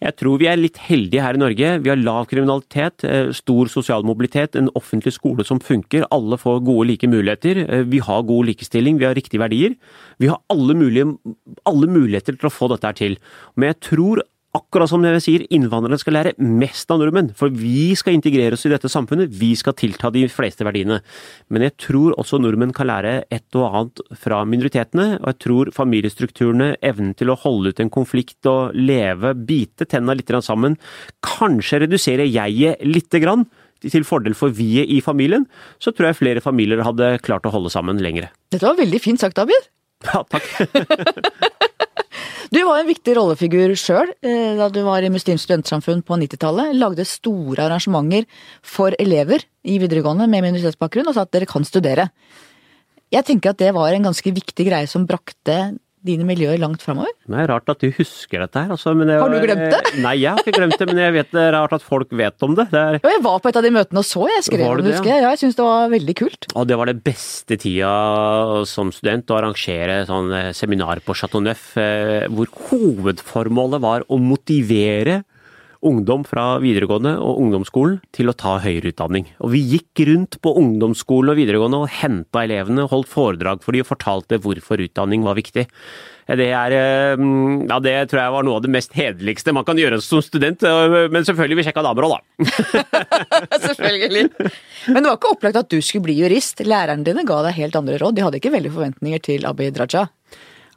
Jeg tror vi er litt heldige her i Norge. Vi har lav kriminalitet, eh, stor sosial mobilitet, en offentlig skole som funker. Alle får gode, like muligheter. Eh, vi har god likestilling, vi har riktige verdier. Vi har alle, mulige, alle muligheter til å få dette her til. Men jeg tror akkurat som jeg sier, innvandrerne skal lære mest av nordmenn. For vi skal integrere oss i dette samfunnet, vi skal tilta de fleste verdiene. Men jeg tror også nordmenn kan lære et og annet fra minoritetene. Og jeg tror familiestrukturene, evnen til å holde ut en konflikt og leve, bite tenna litt sammen, kanskje redusere jeget lite grann. Til fordel for vi-et i familien, så tror jeg flere familier hadde klart å holde sammen lengre. Dette var veldig fint sagt, Abid. Ja, takk. Du var en viktig rollefigur sjøl da du var i Muslimsk studentsamfunn på 90-tallet. Lagde store arrangementer for elever i videregående med minoritetsbakgrunn og sa at dere kan studere. Jeg tenker at det var en ganske viktig greie som brakte dine miljøer langt framover? Det er rart at du husker dette her. Altså, jeg, har du glemt det? Nei, jeg har ikke glemt det, men jeg vet det er rart at folk vet om det. det er... jeg var på et av de møtene og så, jeg skrev om det, husker jeg. Ja, jeg syns det var veldig kult. Og det var det beste tida som student å arrangere sånn eh, seminar på Chateau Neuf, eh, hvor hovedformålet var å motivere ungdom fra videregående og ungdomsskolen til å ta høyere utdanning. Og vi gikk rundt på ungdomsskolen og videregående og henta elevene, holdt foredrag for de og fortalte hvorfor utdanning var viktig. Det, er, eh, ja, det tror jeg var noe av det mest hederligste man kan gjøre som student. Men selvfølgelig, vi sjekka damer òg, da. selvfølgelig. Men det var ikke opplagt at du skulle bli jurist. Lærerne dine ga deg helt andre råd. De hadde ikke veldig forventninger til Abid Raja.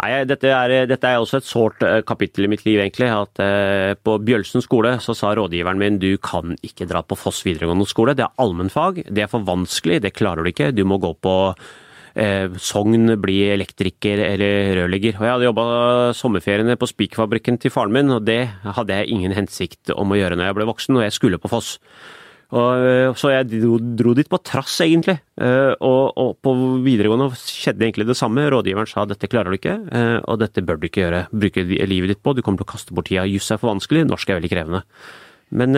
Nei, dette er, dette er, også et sårt eh, kapittel i mitt liv, egentlig. At eh, på Bjølsen skole så sa rådgiveren min du kan ikke dra på Foss videregående skole. Det er allmennfag, det er for vanskelig, det klarer du ikke. Du må gå på eh, Sogn, bli elektriker eller rørlegger. Og jeg hadde jobba sommerferiene på spikerfabrikken til faren min, og det hadde jeg ingen hensikt om å gjøre når jeg ble voksen, og jeg skulle på Foss. Og, eh, så jeg dro, dro, dit på trass, egentlig. Eh, og, og, på videregående skjedde egentlig det samme. Rådgiveren sa dette klarer du ikke, eh, og dette bør du ikke gjøre. Bruke livet ditt på. Du kommer til å kaste bort tida. Juss er for vanskelig, norsk er veldig krevende. Men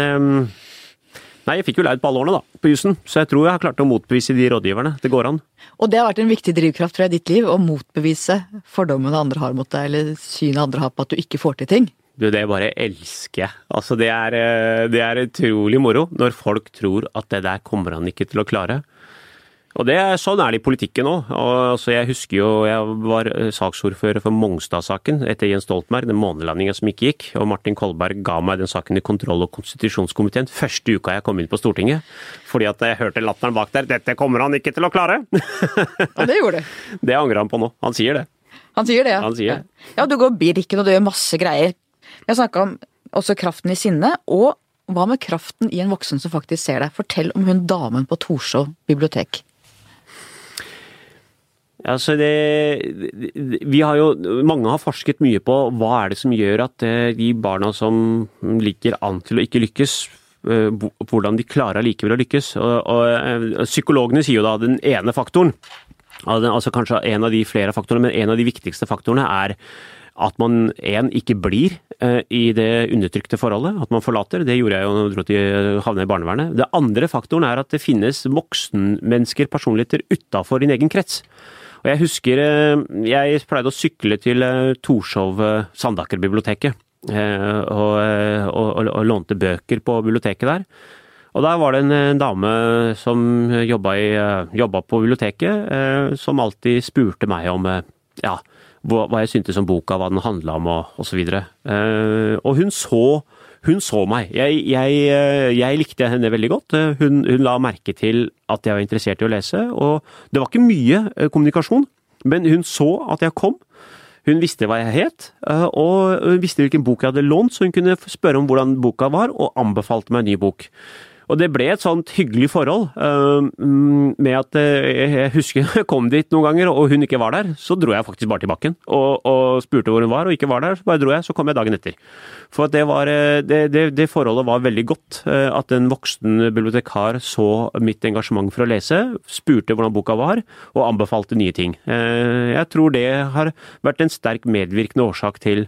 Nei, jeg fikk jo leid på alle årene, da, på jussen, så jeg tror jeg har klart å motbevise de rådgiverne. Det går an. Og det har vært en viktig drivkraft tror jeg, i ditt liv, å motbevise fordommene andre har mot deg, eller synet andre har på at du ikke får til ting? Du, det bare elsker jeg. Altså, det er, eh, det er utrolig moro når folk tror at det der kommer han ikke til å klare. Og det, Sånn er det i politikken òg. Altså, jeg husker jo jeg var eh, saksordfører for Mongstad-saken etter Jens Stoltenberg, den månelandinga som ikke gikk. Og Martin Kolberg ga meg den saken i kontroll- og konstitusjonskomiteen første uka jeg kom inn på Stortinget. Fordi at jeg hørte latteren bak der. 'Dette kommer han ikke til å klare'! Ja, det gjorde det. Det angrer han på nå. Han sier det. Han sier det, ja. Han sier. Ja, du går Birken og du gjør masse greier. Jeg snakka om også kraften i sinnet, og hva med kraften i en voksen som faktisk ser deg? Fortell om hun damen på Torshov bibliotek. Altså det, vi har jo, mange har forsket mye på hva er det som gjør at eh, de barna som ligger an til å ikke lykkes, eh, hvordan de klarer allikevel å lykkes. Og, og, eh, psykologene sier jo da den ene faktoren, altså kanskje en av de flere faktorene, men en av de viktigste faktorene er at man en, ikke blir eh, i det undertrykte forholdet, at man forlater. Det gjorde jeg jo når jeg dro til havna i barnevernet. Det andre faktoren er at det finnes voksenmennesker, personligheter, utafor din egen krets. Og jeg husker eh, jeg pleide å sykle til eh, Torshov Sandaker-biblioteket. Og, og, og, og lånte bøker på biblioteket der. Og der var det en dame som jobba, jobba på biblioteket, som alltid spurte meg om ja, hva jeg syntes om boka, hva den handla om og osv. Og, uh, og hun så, hun så meg. Jeg, jeg, eh, jeg, likte henne veldig godt. Hun, hun, la merke til at jeg var interessert i å lese, og det var ikke mye eh, kommunikasjon, men hun så at jeg kom. Hun visste hva jeg het, og hun visste hvilken bok jeg hadde lånt, så hun kunne spørre om hvordan boka var, og anbefalte meg en ny bok. Og det ble et sånt hyggelig forhold uh, med at uh, jeg husker jeg kom dit noen ganger og hun ikke var der. Så dro jeg faktisk bare til bakken og, og, spurte hvor hun var, og ikke var der. Så bare dro jeg, så kom jeg dagen etter. For det, var, uh, det, det, det forholdet var veldig godt. At en voksen bibliotekar så mitt engasjement for å lese, spurte hvordan boka var, og anbefalte nye ting. Jeg tror det har vært en sterk medvirkende årsak til,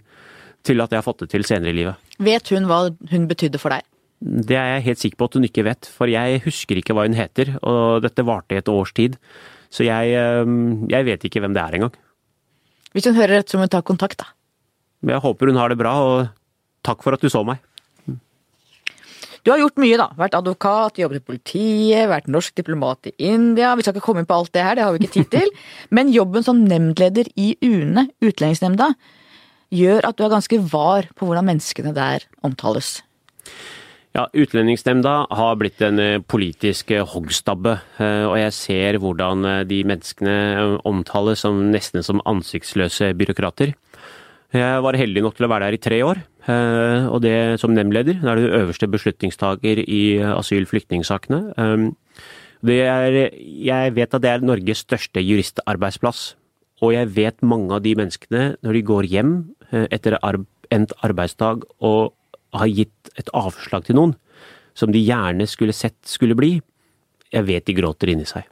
til at jeg har fått det til senere i livet. Vet hun hva hun betydde for deg? Det er jeg helt sikker på at hun ikke vet, for jeg husker ikke hva hun heter, og dette varte i et års tid. Så jeg, ehm, jeg vet ikke hvem det er engang. Hvis hun hører rett, så må hun ta kontakt, da. Jeg håper hun har det bra, og takk for at du så meg. Du har gjort mye, da. Vært advokat, jobbet i politiet, vært norsk diplomat i India. Vi skal ikke komme inn på alt det her, det har vi ikke tid til. Men jobben som nemndleder i UNE, Utlendingsnemnda, gjør at du er ganske var på hvordan menneskene der omtales. Ja, Utlendingsnemnda har blitt en eh, politisk eh, hoggstabbe, eh, og jeg ser hvordan de menneskene omtales som nesten som ansiktsløse byråkrater. Jeg var heldig nok til å være der i tre år, og det som nemndleder. Da er du øverste beslutningstaker i asyl-flyktningsakene. Jeg vet at det er Norges største juristarbeidsplass, og jeg vet mange av de menneskene, når de går hjem etter endt arbeidsdag og har gitt et avslag til noen som de gjerne skulle sett skulle bli, jeg vet de gråter inni seg.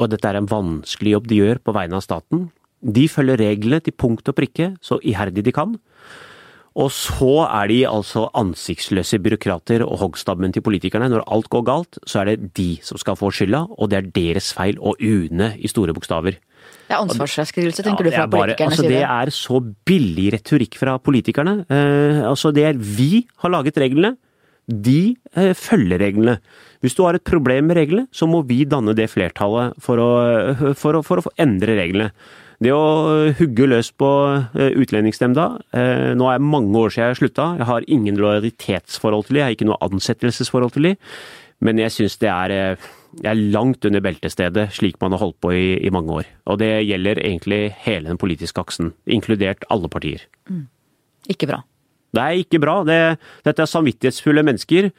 Og dette er en vanskelig jobb de gjør på vegne av staten. De følger reglene til punkt og prikke så iherdig de kan. Og så er de altså ansiktsløse byråkrater og hoggstabben til politikerne. Når alt går galt, så er det de som skal få skylda, og det er deres feil og UNE i store bokstaver. Det er ansvarsfraskrivelse, tenker ja, du, fra politikernes altså, side? Det er så billig retorikk fra politikerne. Eh, altså, det er vi har laget reglene. De eh, følger reglene. Hvis du har et problem med reglene, så må vi danne det flertallet for å, for å, for å endre reglene. Det å hugge løs på eh, Utlendingsnemnda eh, Nå er det mange år siden jeg slutta. Jeg har ingen lojalitetsforhold til dem, jeg har ikke noe ansettelsesforhold til dem. Men jeg syns det er eh, jeg er langt under beltestedet, slik man har holdt på i, i, mange år. Og det gjelder egentlig hele den politiske aksen, inkludert alle partier. Mm. Ikke bra. Det er ikke bra. Det, dette er samvittighetsfulle mennesker.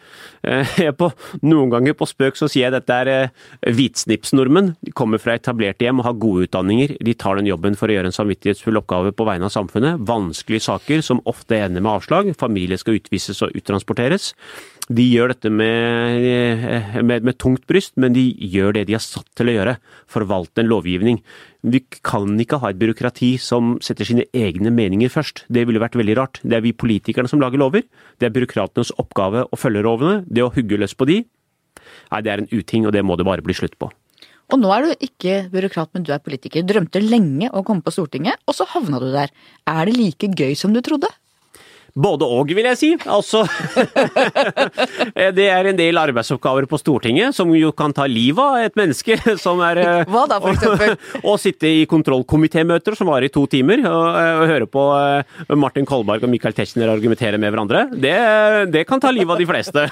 Eh, på, noen ganger på spøk så sier jeg dette er hvitsnipsnormen. hvitsnipsnordmenn. De kommer fra etablerte hjem og har gode utdanninger. De tar den jobben for å gjøre en samvittighetsfull oppgave på vegne av samfunnet. Vanskelige saker som ofte ender med avslag. Familie skal utvises og uttransporteres. De gjør dette med, eh, med, med, tungt bryst, men de gjør det de er satt til å gjøre. Forvalte en lovgivning. Vi kan ikke ha et byråkrati som setter sine egne meninger først. Det ville vært veldig rart. Det er vi politikerne som lager lover. Det er byråkratenes oppgave å følge lovene. Det å hugge løs på de, nei, det er en uting, og det må det bare bli slutt på. Og nå er du ikke byråkrat, men du er politiker. Drømte lenge å komme på Stortinget, og så havna du der. Er det like gøy som du trodde? Både og, vil jeg si. Altså Det er en del arbeidsoppgaver på Stortinget som jo kan ta livet av et menneske som er Hva da, for eksempel? Å sitte i kontrollkomitémøter som varer i to timer, og, og, høre på eh, Martin Kolberg og Michael Tetzschner argumentere med hverandre. Det, det, kan ta livet av de fleste.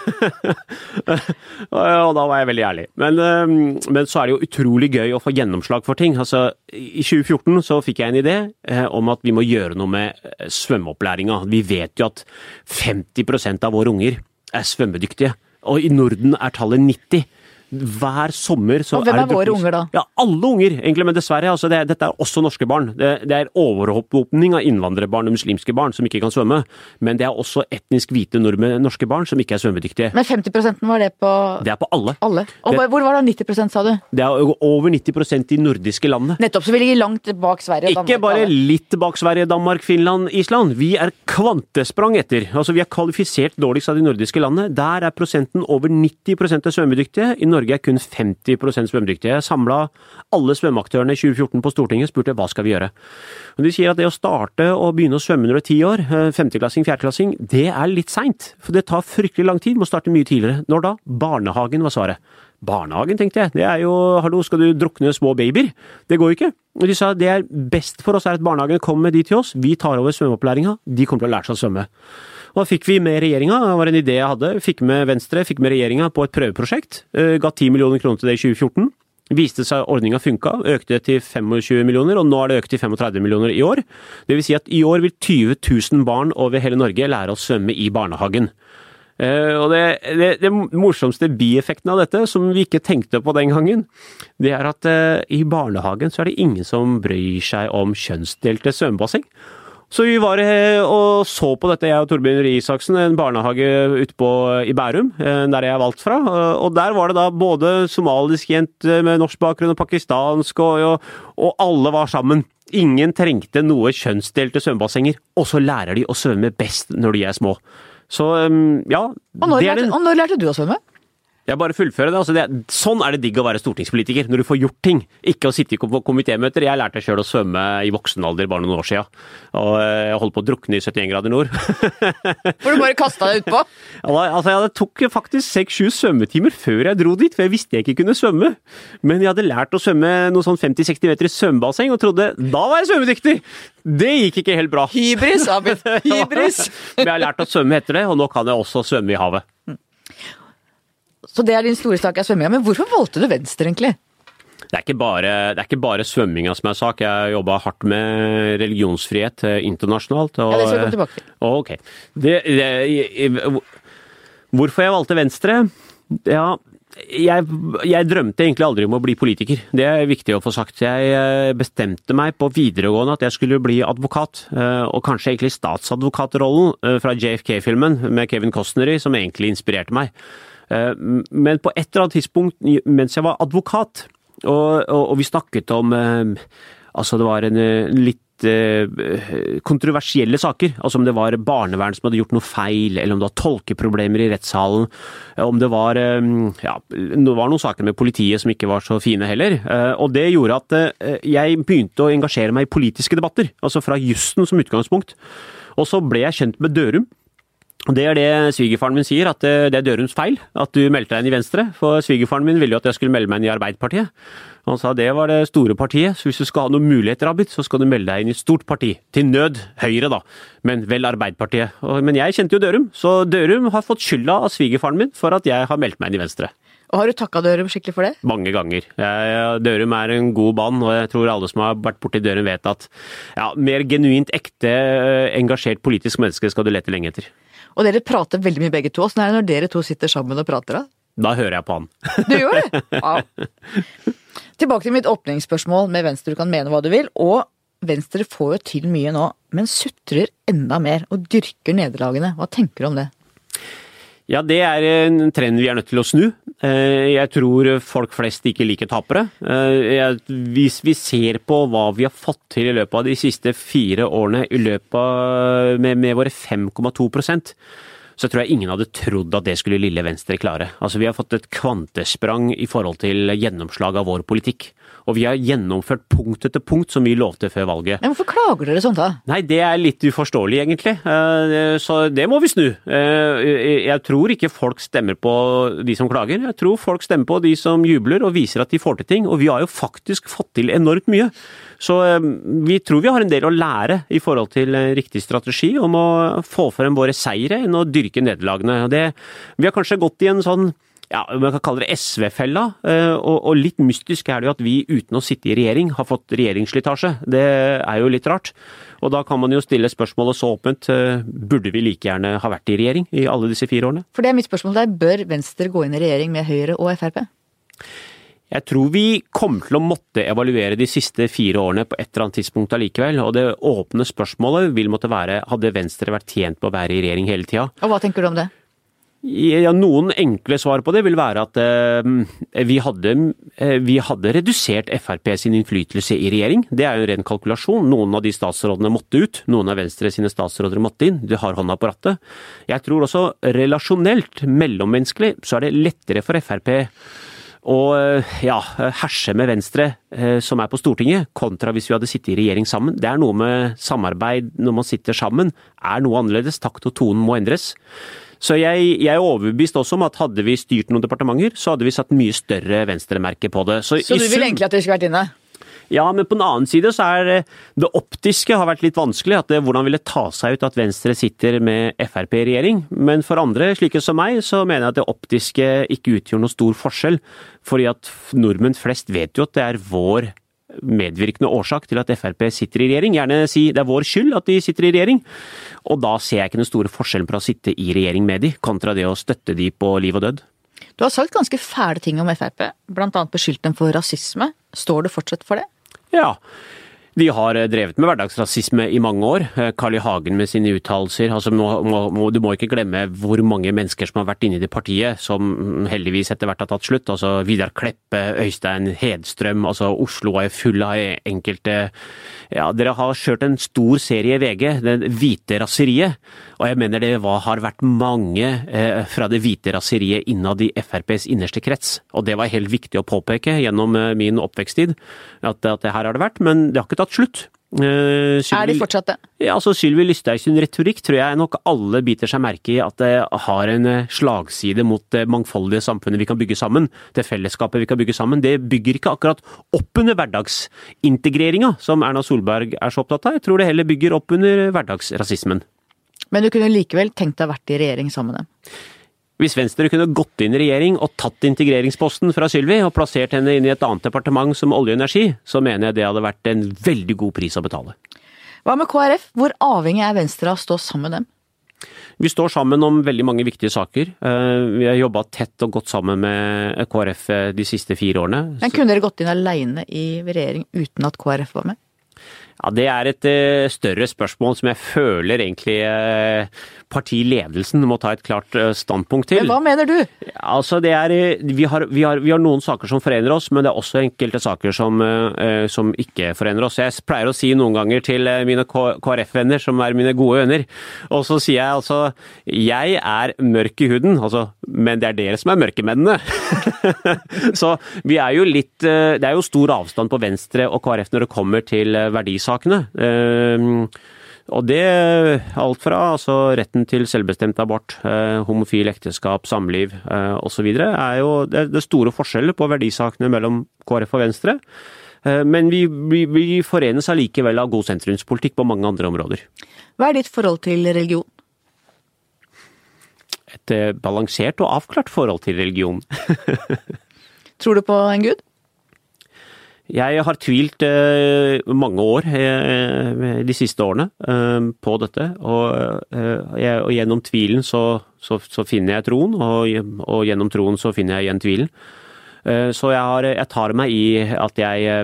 og da var jeg veldig ærlig. Men, eh, men, så er det jo utrolig gøy å få gjennomslag for ting. Altså, I 2014 så fikk jeg en idé eh, om at vi må gjøre noe med svømmeopplæringa. Vi vet vet jo at 50% av våre unger er svømmedyktige. Og i Norden er tallet 90. Hver sommer så Og hvem det er våre druknes- unger da? Ja, alle unger, egentlig, men dessverre. Altså, det, dette er også norske barn. Det, det er overoppåpning av innvandrerbarn og muslimske barn som ikke kan svømme. Men det er også etnisk hvite nordmenn, norske barn som ikke er svømmedyktige. Men 50% var det på Det er på alle. alle. Og Det- hvor var det 90% sa du? Det er over 90% i nordiske landene. Nettopp, så vi ligger langt bak Sverige. og Danmark. Ikke bare litt bak Sverige, Danmark, Finland, Island. Vi er kvantesprang etter. Altså, Vi er kvalifisert dårligst av de nordiske landene. Der er prosenten over 90 er svømmedyktige. I Norge er kun 50 svømmedyktige. Jeg samla alle svømmeaktørene i 2014 på Stortinget og spurte hva skal vi gjøre. Og De sier at det å starte og begynne å svømme når du er ti år, eh, femteklassing, fjerdeklassing, det er litt seint. For det tar fryktelig lang tid. Må starte mye tidligere. Når da? Barnehagen var svaret. Barnehagen, tenkte jeg. Det er jo, hallo, skal du drukne små babyer? Det går jo ikke. De sa det er best for oss er at barnehagen kommer de til oss, vi tar over svømmeopplæringa, de kommer til å lære seg å svømme. Og da fikk vi med regjeringa, det var en idé jeg hadde, fikk med Venstre, fikk med regjeringa på et prøveprosjekt. eh, Ga 10 millioner kroner til det i 2014. Viste seg ordninga funka, økte til 25 millioner, og nå er det økt til 35 millioner i år. Det vil si at i år vil 20 000 barn over hele Norge lære å svømme i barnehagen. Eh, og det, det, det morsomste bieffekten av dette, som vi ikke tenkte på den gangen, det er at eh, i barnehagen så er det ingen som bryr seg om kjønnsdelte svømmebasseng. Så vi var eh, og så på dette, jeg og Torbjørn Røe Isaksen, en barnehage ute på i Bærum, eh, der jeg er valgt fra. Eh, Og der var det da både somalisk jente med norsk bakgrunn og pakistansk, og, og, alle var sammen. Ingen trengte noe kjønnsdelte svømmebassenger, og så lærer de å svømme best når de er små. Så um, ja, Og når, det lærte, og når lærte du å svømme? Jeg bare fullfører det. Altså det. Sånn er det digg å være stortingspolitiker, når du får gjort ting. Ikke å sitte på kom- komitémøter. Jeg lærte sjøl å svømme i voksen alder bare noen år sia. Og eh, jeg holdt på å drukne i 71 grader nord. For du bare kasta deg utpå? Altså jeg tok faktisk seks-sju svømmetimer før jeg dro dit, for jeg visste jeg ikke kunne svømme. Men jeg hadde lært å svømme noe sånn 50-60 meter i svømmebasseng, og trodde da var jeg svømmedyktig! Det gikk ikke helt bra. Hybris, Abid. Hybris. Men jeg har lært å svømme etter det, og nå kan jeg også svømme i havet. Så det er din store sak er svømminga. Men hvorfor valgte du Venstre, egentlig? Det er ikke bare, det er ikke bare svømminga som er sak. Jeg har jobba hardt med religionsfrihet eh, internasjonalt. Og, Ja, det skal vi komme tilbake til. Å, Ok. Det, det, jeg- hvorfor jeg valgte Venstre? Ja, jeg, jeg drømte egentlig aldri om å bli politiker. Det er viktig å få sagt. Jeg eh, bestemte meg på videregående at jeg skulle bli advokat. eh, Og kanskje egentlig statsadvokatrollen eh, fra JFK-filmen med Kevin Costner i, som egentlig inspirerte meg. Eh, Men på et eller annet tidspunkt mens jeg var advokat, og, og, og vi snakket om eh, Altså, det var en eh, litt kontroversielle saker. Altså om det var barnevern som hadde gjort noe feil, eller om det var tolkeproblemer i rettssalen. Om det var Ja, det var noen saker med politiet som ikke var så fine heller. Og det gjorde at jeg begynte å engasjere meg i politiske debatter. Altså fra jussen som utgangspunkt. Og så ble jeg kjent med Dørum. Det er det svigerfaren min sier, at eh, det er Dørums feil at du meldte deg inn i Venstre. For svigerfaren min ville jo at jeg skulle melde meg inn i Arbeiderpartiet. Han sa det var det store partiet, så hvis du skal ha noen muligheter, Abid, så skal du melde deg inn i et stort parti. Til nød Høyre, da, men vel Arbeiderpartiet. Men jeg kjente jo Dørum, så Dørum har fått skylda av svigerfaren min for at jeg har meldt meg inn i Venstre. Og har du takka Dørum skikkelig for det? Mange ganger. Dørum er en god mann, og jeg tror alle som har vært borti Dørum vet at ja, mer genuint ekte, eh, engasjert politisk menneske skal du lete lenge etter. Og dere prater veldig mye begge to. Åssen er det når dere to sitter sammen og prater, da? Da hører jeg på han. Du gjør det? Ja. Tilbake til mitt åpningsspørsmål med Venstre. Du kan mene hva du vil. Og Venstre får jo til mye nå, men sutrer enda mer og dyrker nederlagene. Hva tenker du om det? Ja, det er en trend vi er nødt til å snu. Eh, Jeg tror folk flest ikke liker tapere. Eh, Hvis vi ser på hva vi har fått til i løpet av de siste fire årene i løpet av, med, med våre 5,2% så tror jeg ingen hadde trodd at det skulle lille Venstre klare. Altså, Vi har fått et kvantesprang i forhold til gjennomslag av vår politikk. Og vi har gjennomført punkt etter punkt som vi lovte før valget. Men hvorfor klager dere sånn, da? Nei, det er litt uforståelig, egentlig. Eh, Så det må vi snu. Eh, Jeg tror ikke folk stemmer på de som klager. Jeg tror folk stemmer på de som jubler og viser at de får til ting. Og vi har jo faktisk fått til enormt mye. Så eh, vi tror vi har en del å lære i forhold til eh, riktig strategi om å få frem våre seire enn å dyrke nederlagene. Det, vi har kanskje gått i en sånn ja, man kan kalle det SV-fella. eh, Og, og litt mystisk er det jo at vi uten å sitte i regjering har fått regjeringsslitasje. Det er jo litt rart. Og da kan man jo stille spørsmålet så åpent, eh, burde vi like gjerne ha vært i regjering i alle disse fire årene? For det er mitt spørsmål der. Bør Venstre gå inn i regjering med Høyre og Frp? Jeg tror vi kommer til å måtte evaluere de siste fire årene på et eller annet tidspunkt allikevel. Og det åpne spørsmålet vil måtte være hadde Venstre vært tjent på å være i regjering hele tida? Og hva tenker du om det? Ja, noen enkle svar på det vil være at eh, vi, hadde, eh, vi hadde redusert Frp sin innflytelse i regjering. Det er jo en ren kalkulasjon. Noen av de statsrådene måtte ut, noen av Venstre sine statsråder måtte inn. Du har hånda på rattet. Jeg tror også relasjonelt, mellommenneskelig, så er det lettere for Frp og eh, ja, herse med Venstre, som er på Stortinget, kontra hvis vi hadde sittet i regjering sammen. Det er noe med samarbeid når man sitter sammen, er noe annerledes. Takt og tonen må endres. Så jeg, jeg, er overbevist også om at hadde vi styrt noen departementer, så hadde vi satt mye større venstremerke på det. Så, så du vil egentlig at dere skulle vært inne? Ja, men på den annen side så er det optiske har vært litt vanskelig. at det, Hvordan vil det ta seg ut at Venstre sitter med Frp i regjering? Men for andre, slike som meg, så mener jeg at det optiske ikke utgjør noen stor forskjell. Fordi at nordmenn flest vet jo at det er vår medvirkende årsak til at Frp sitter i regjering. Gjerne si det er vår skyld at de sitter i regjering. Og da ser jeg ikke den store forskjellen på å sitte i regjering med de, kontra det å støtte de på liv og død. Du har sagt ganske fæle ting om Frp, bl.a. beskyldt dem for rasisme. Står du fortsatt for det? Ja. De har eh, drevet med hverdagsrasisme i mange år. Eh, Carl I. Hagen med sine uttalelser. Altså, du må ikke glemme hvor mange mennesker som har vært inne i det partiet, som heldigvis etter hvert har tatt slutt. Altså Vidar Kleppe, Øystein Hedstrøm. altså Oslo er full av enkelte Ja, dere har kjørt en stor serie i VG, Det hvite raseriet. Og jeg mener det var, har vært mange eh, fra det hvite raseriet innad i FrPs innerste krets. Og det var helt viktig å påpeke gjennom eh, min oppveksttid, at, at det her har det vært. Men det har ikke tatt slutt. Uh, Sylvie, er de fortsatt det? Ja, altså Sylvi Lysthaug sin retorikk tror jeg nok alle biter seg merke i at det har en slagside mot det mangfoldige samfunnet vi kan bygge sammen. Det fellesskapet vi kan bygge sammen. Det bygger ikke akkurat opp under hverdagsintegreringa, som Erna Solberg er så opptatt av. Jeg tror det heller bygger opp under hverdagsrasismen. Men du kunne likevel tenkt deg å vært i regjering sammen med dem? Hvis Venstre kunne gått inn i regjering og tatt integreringsposten fra Sylvi og plassert henne inn i et annet departement som olje og energi, så mener jeg det hadde vært en veldig god pris å betale. Hva med KrF? Hvor avhengig er Venstre av å stå sammen med dem? Vi står sammen om veldig mange viktige saker. Eh, vi har jobba tett og godt sammen med KrF eh, de siste fire årene. Men kunne dere gått inn alene i regjering uten at KrF var med? Ja, Det er et uh, større spørsmål som jeg føler egentlig uh, partiledelsen må ta et klart uh, standpunkt til. Men hva mener du? Altså, det er, vi har, vi, har, vi, har, noen saker som forener oss, men det er også enkelte saker som, som ikke forener oss. Jeg pleier å si noen ganger til mine KrF-venner, som er mine gode venner, og så sier jeg altså Jeg er mørk i huden, altså, men det er dere som er mørkemennene. så vi er jo litt Det er jo stor avstand på Venstre og KrF når det kommer til verdisaker sakene. Ehm, og det alt fra altså, retten til selvbestemt abort, eh, homofil ekteskap, samliv eh, osv. er jo det, er store forskjeller på verdisakene mellom KrF og Venstre. Eh, men vi, vi, vi forenes allikevel av god sentrumspolitikk på mange andre områder. Hva er ditt forhold til religion? Et balansert og avklart forhold til religion. Tror du på en gud? Jeg har tvilt eh, mange år eh, de siste årene eh, på dette, og, og gjennom tvilen så, så, så, finner jeg troen, og, og, gjennom troen så finner jeg igjen tvilen. Så jeg, har, jeg, tar meg i at jeg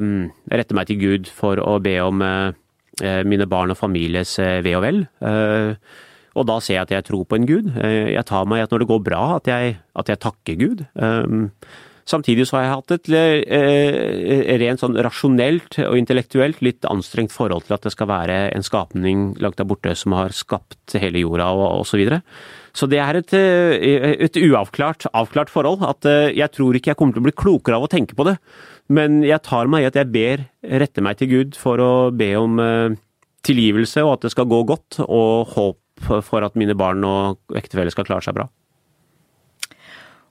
retter meg til Gud for å be om mine barn og families ve og vel. Og da ser jeg at jeg tror på en Gud. Jeg tar meg i at når det går bra, at jeg, at jeg takker Gud. Samtidig så har jeg hatt et eh, rent sånn rasjonelt og intellektuelt litt anstrengt forhold til at det skal være en skapning langt der borte som har skapt hele jorda og osv. Så, videre. så det er et, eh, et uavklart avklart forhold. At eh, jeg tror ikke jeg kommer til å bli klokere av å tenke på det. Men jeg tar meg i at jeg ber, retter meg til Gud for å be om tilgivelse og at det skal gå godt, og håp for at mine barn og ektefelle skal klare seg bra.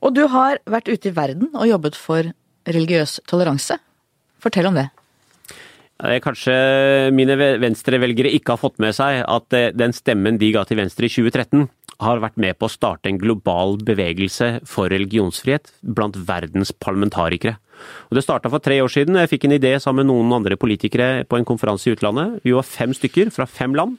Og du har vært ute i verden og jobbet for religiøs toleranse. Fortell om det. Kanskje mine venstrevelgere ikke har fått med seg at eh, den stemmen de ga til Venstre i 2013, har vært med på å starte en global bevegelse for religionsfrihet blant verdens parlamentarikere. Og Det starta for tre år siden. Jeg fikk en idé sammen med noen andre politikere på en konferanse i utlandet. Vi var fem stykker fra fem land.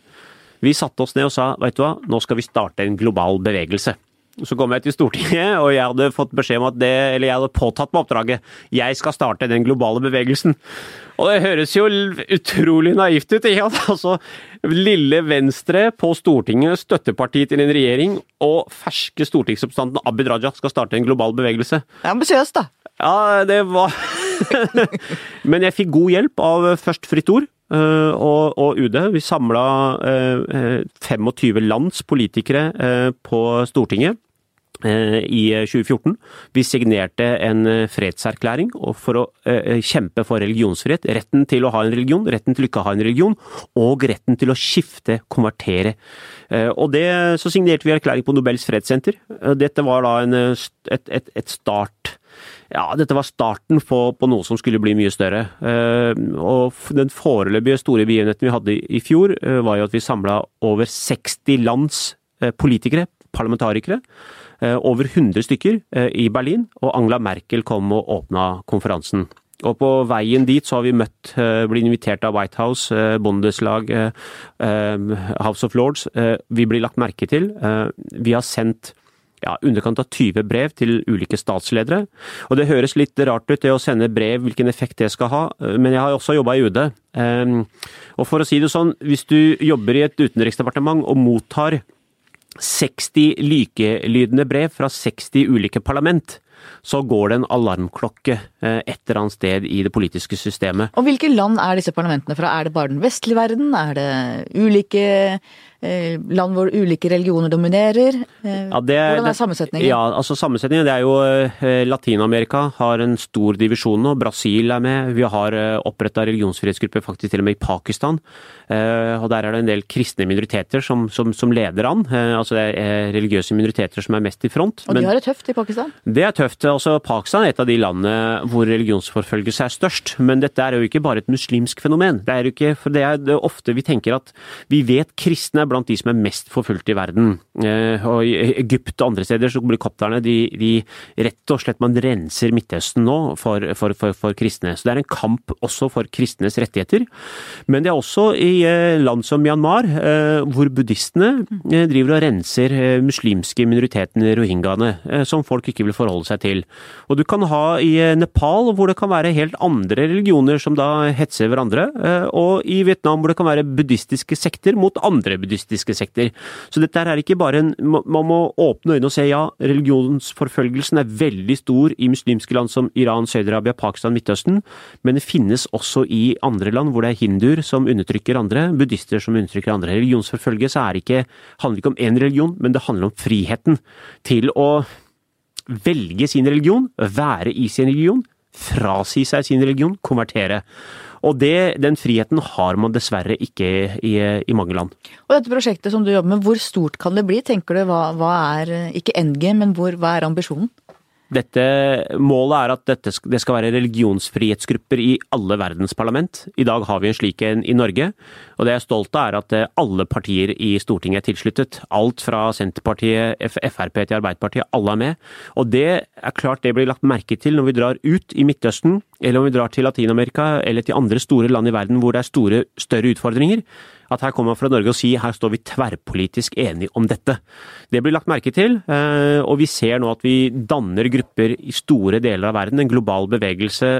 Vi satte oss ned og sa vet du hva, nå skal vi starte en global bevegelse. Så kom jeg til Stortinget, og jeg hadde fått beskjed om at det, eller jeg hadde påtatt meg oppdraget. Jeg skal starte den globale bevegelsen. Og det høres jo utrolig naivt ut. ikke sant? Altså, Lille Venstre på Stortinget, støttepartiet til en regjering, og ferske stortingsrepresentanten Abid Raja skal starte en global bevegelse. Ambisiøst, da. Ja, det var Men jeg fikk god hjelp av først Fritt Ord Uh, og, og UD. Vi samla 25 lands politikere uh, på Stortinget i 2014. Vi signerte en fredserklæring for å kjempe for religionsfrihet. Retten til å ha en religion, retten til ikke å ha en religion, og retten til å skifte, konvertere. Og det, så signerte vi erklæring på Nobels fredssenter. Dette var da en, et, et, et start ja, dette var starten på, på, noe som skulle bli mye større. Og den foreløpige store begivenheten vi hadde i fjor, var jo at vi samla over 60 lands politikere, parlamentarikere, over 100 stykker i Berlin, og Angela Merkel kom og åpna konferansen. Og på veien dit så har vi møtt, blitt invitert av White House, Bondeslag, House of Lords. Vi blir lagt merke til. Vi har sendt ja, underkant av 20 brev til ulike statsledere. Og det høres litt rart ut det å sende brev, hvilken effekt det skal ha, men jeg har også jobba i UD. Og for å si det sånn, hvis du jobber i et utenriksdepartement og mottar 60 likelydende brev fra 60 ulike parlament, så går det en alarmklokke et eller annet sted i det politiske systemet. Og hvilke land er disse parlamentene fra? Er det bare den vestlige verden? Er det ulike land hvor ulike religioner dominerer? Ja, det, Hvordan er sammensetningen? Ja, altså Sammensetningen det er jo Latin-Amerika har en stor divisjon nå. Brasil er med. Vi har oppretta religionsfrihetsgrupper faktisk til og med i Pakistan. Og der er det en del kristne minoriteter som, som, som leder an. Altså det er religiøse minoriteter som er mest i front. Og de har det tøft i Pakistan? Det er tøft. Altså Pakistan er et av de landene hvor religionsforfølgelse er størst. Men dette er jo ikke bare et muslimsk fenomen. Det er jo ikke, for det er ofte vi tenker at vi vet kristne er blant de som er mest forfulgt i verden. Og I Egypt og andre steder så helikoptrene de, de rett og slett man renser Midtøsten nå for, for, for, for, kristne. Så det er en kamp også for kristnes rettigheter. Men det er også i land som Myanmar, hvor buddhistene driver og renser muslimske minoriteten rohingyaene, som folk ikke vil forholde seg til. Og du kan ha i Nepal, hvor det kan være helt andre religioner som da hetser hverandre, og i Vietnam hvor det kan være buddhistiske sekter mot andre buddhistiske buddhistiske sekter. Så dette er ikke bare en Man må åpne øynene og se ja, religionsforfølgelsen er veldig stor i muslimske land som Iran, Saudi-Arabia, Pakistan, Midtøsten, men det finnes også i andre land hvor det er hinduer som undertrykker andre, buddhister som undertrykker andre. Religionsforfølgelse er ikke, handler ikke om én religion, men det handler om friheten til å velge sin religion, være i sin religion, frasi seg sin religion, konvertere. Og det, den friheten har man dessverre ikke i, i, mange land. Og dette prosjektet som du jobber med, hvor stort kan det bli? Tenker du, hva, hva er, ikke endgame, men hvor, hva er ambisjonen? Dette, målet er at dette, det skal være religionsfrihetsgrupper i alle verdens parlament. I dag har vi en slik en i Norge. Og det jeg er stolt av er at alle partier i Stortinget er tilsluttet. Alt fra Senterpartiet, Frp til Arbeiderpartiet, alle er med. Og det er klart det blir lagt merke til når vi drar ut i Midtøsten, eller om vi drar til Latin-Amerika eller til andre store land i verden hvor det er store, større utfordringer at her kommer man fra Norge og sier her står vi tverrpolitisk enige om dette. Det blir lagt merke til, og vi ser nå at vi danner grupper i store deler av verden. En global bevegelse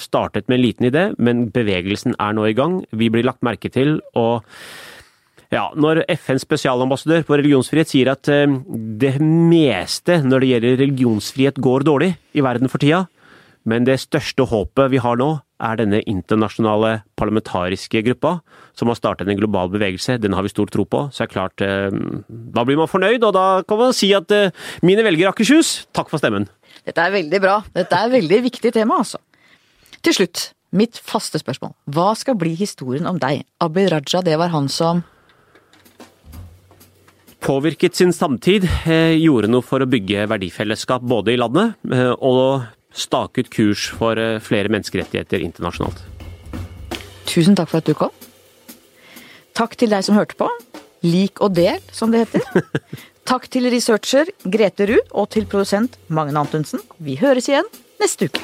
startet med en liten idé, men bevegelsen er nå i gang. Vi blir lagt merke til. og ja, Når FNs spesialambassadør på religionsfrihet sier at det meste når det gjelder religionsfrihet går dårlig i verden for tida, men det største håpet vi har nå, er denne internasjonale parlamentariske gruppa, som har startet en global bevegelse. Den har vi stor tro på. Så er det klart, da blir man fornøyd, og da kan man si at mine velgere Akershus, takk for stemmen. Dette er veldig bra. Dette er et veldig viktig tema, altså. Til slutt, mitt faste spørsmål. Hva skal bli historien om deg? Abid Raja, det var han som Påvirket sin samtid, gjorde noe for å bygge verdifellesskap både i landet og stake ut kurs for eh, flere menneskerettigheter internasjonalt. Tusen takk for at du kom. Takk til deg som hørte på. Lik og del, som det heter. Takk til researcher Grete Ruud og til produsent Magne Antonsen. Vi høres igjen neste uke.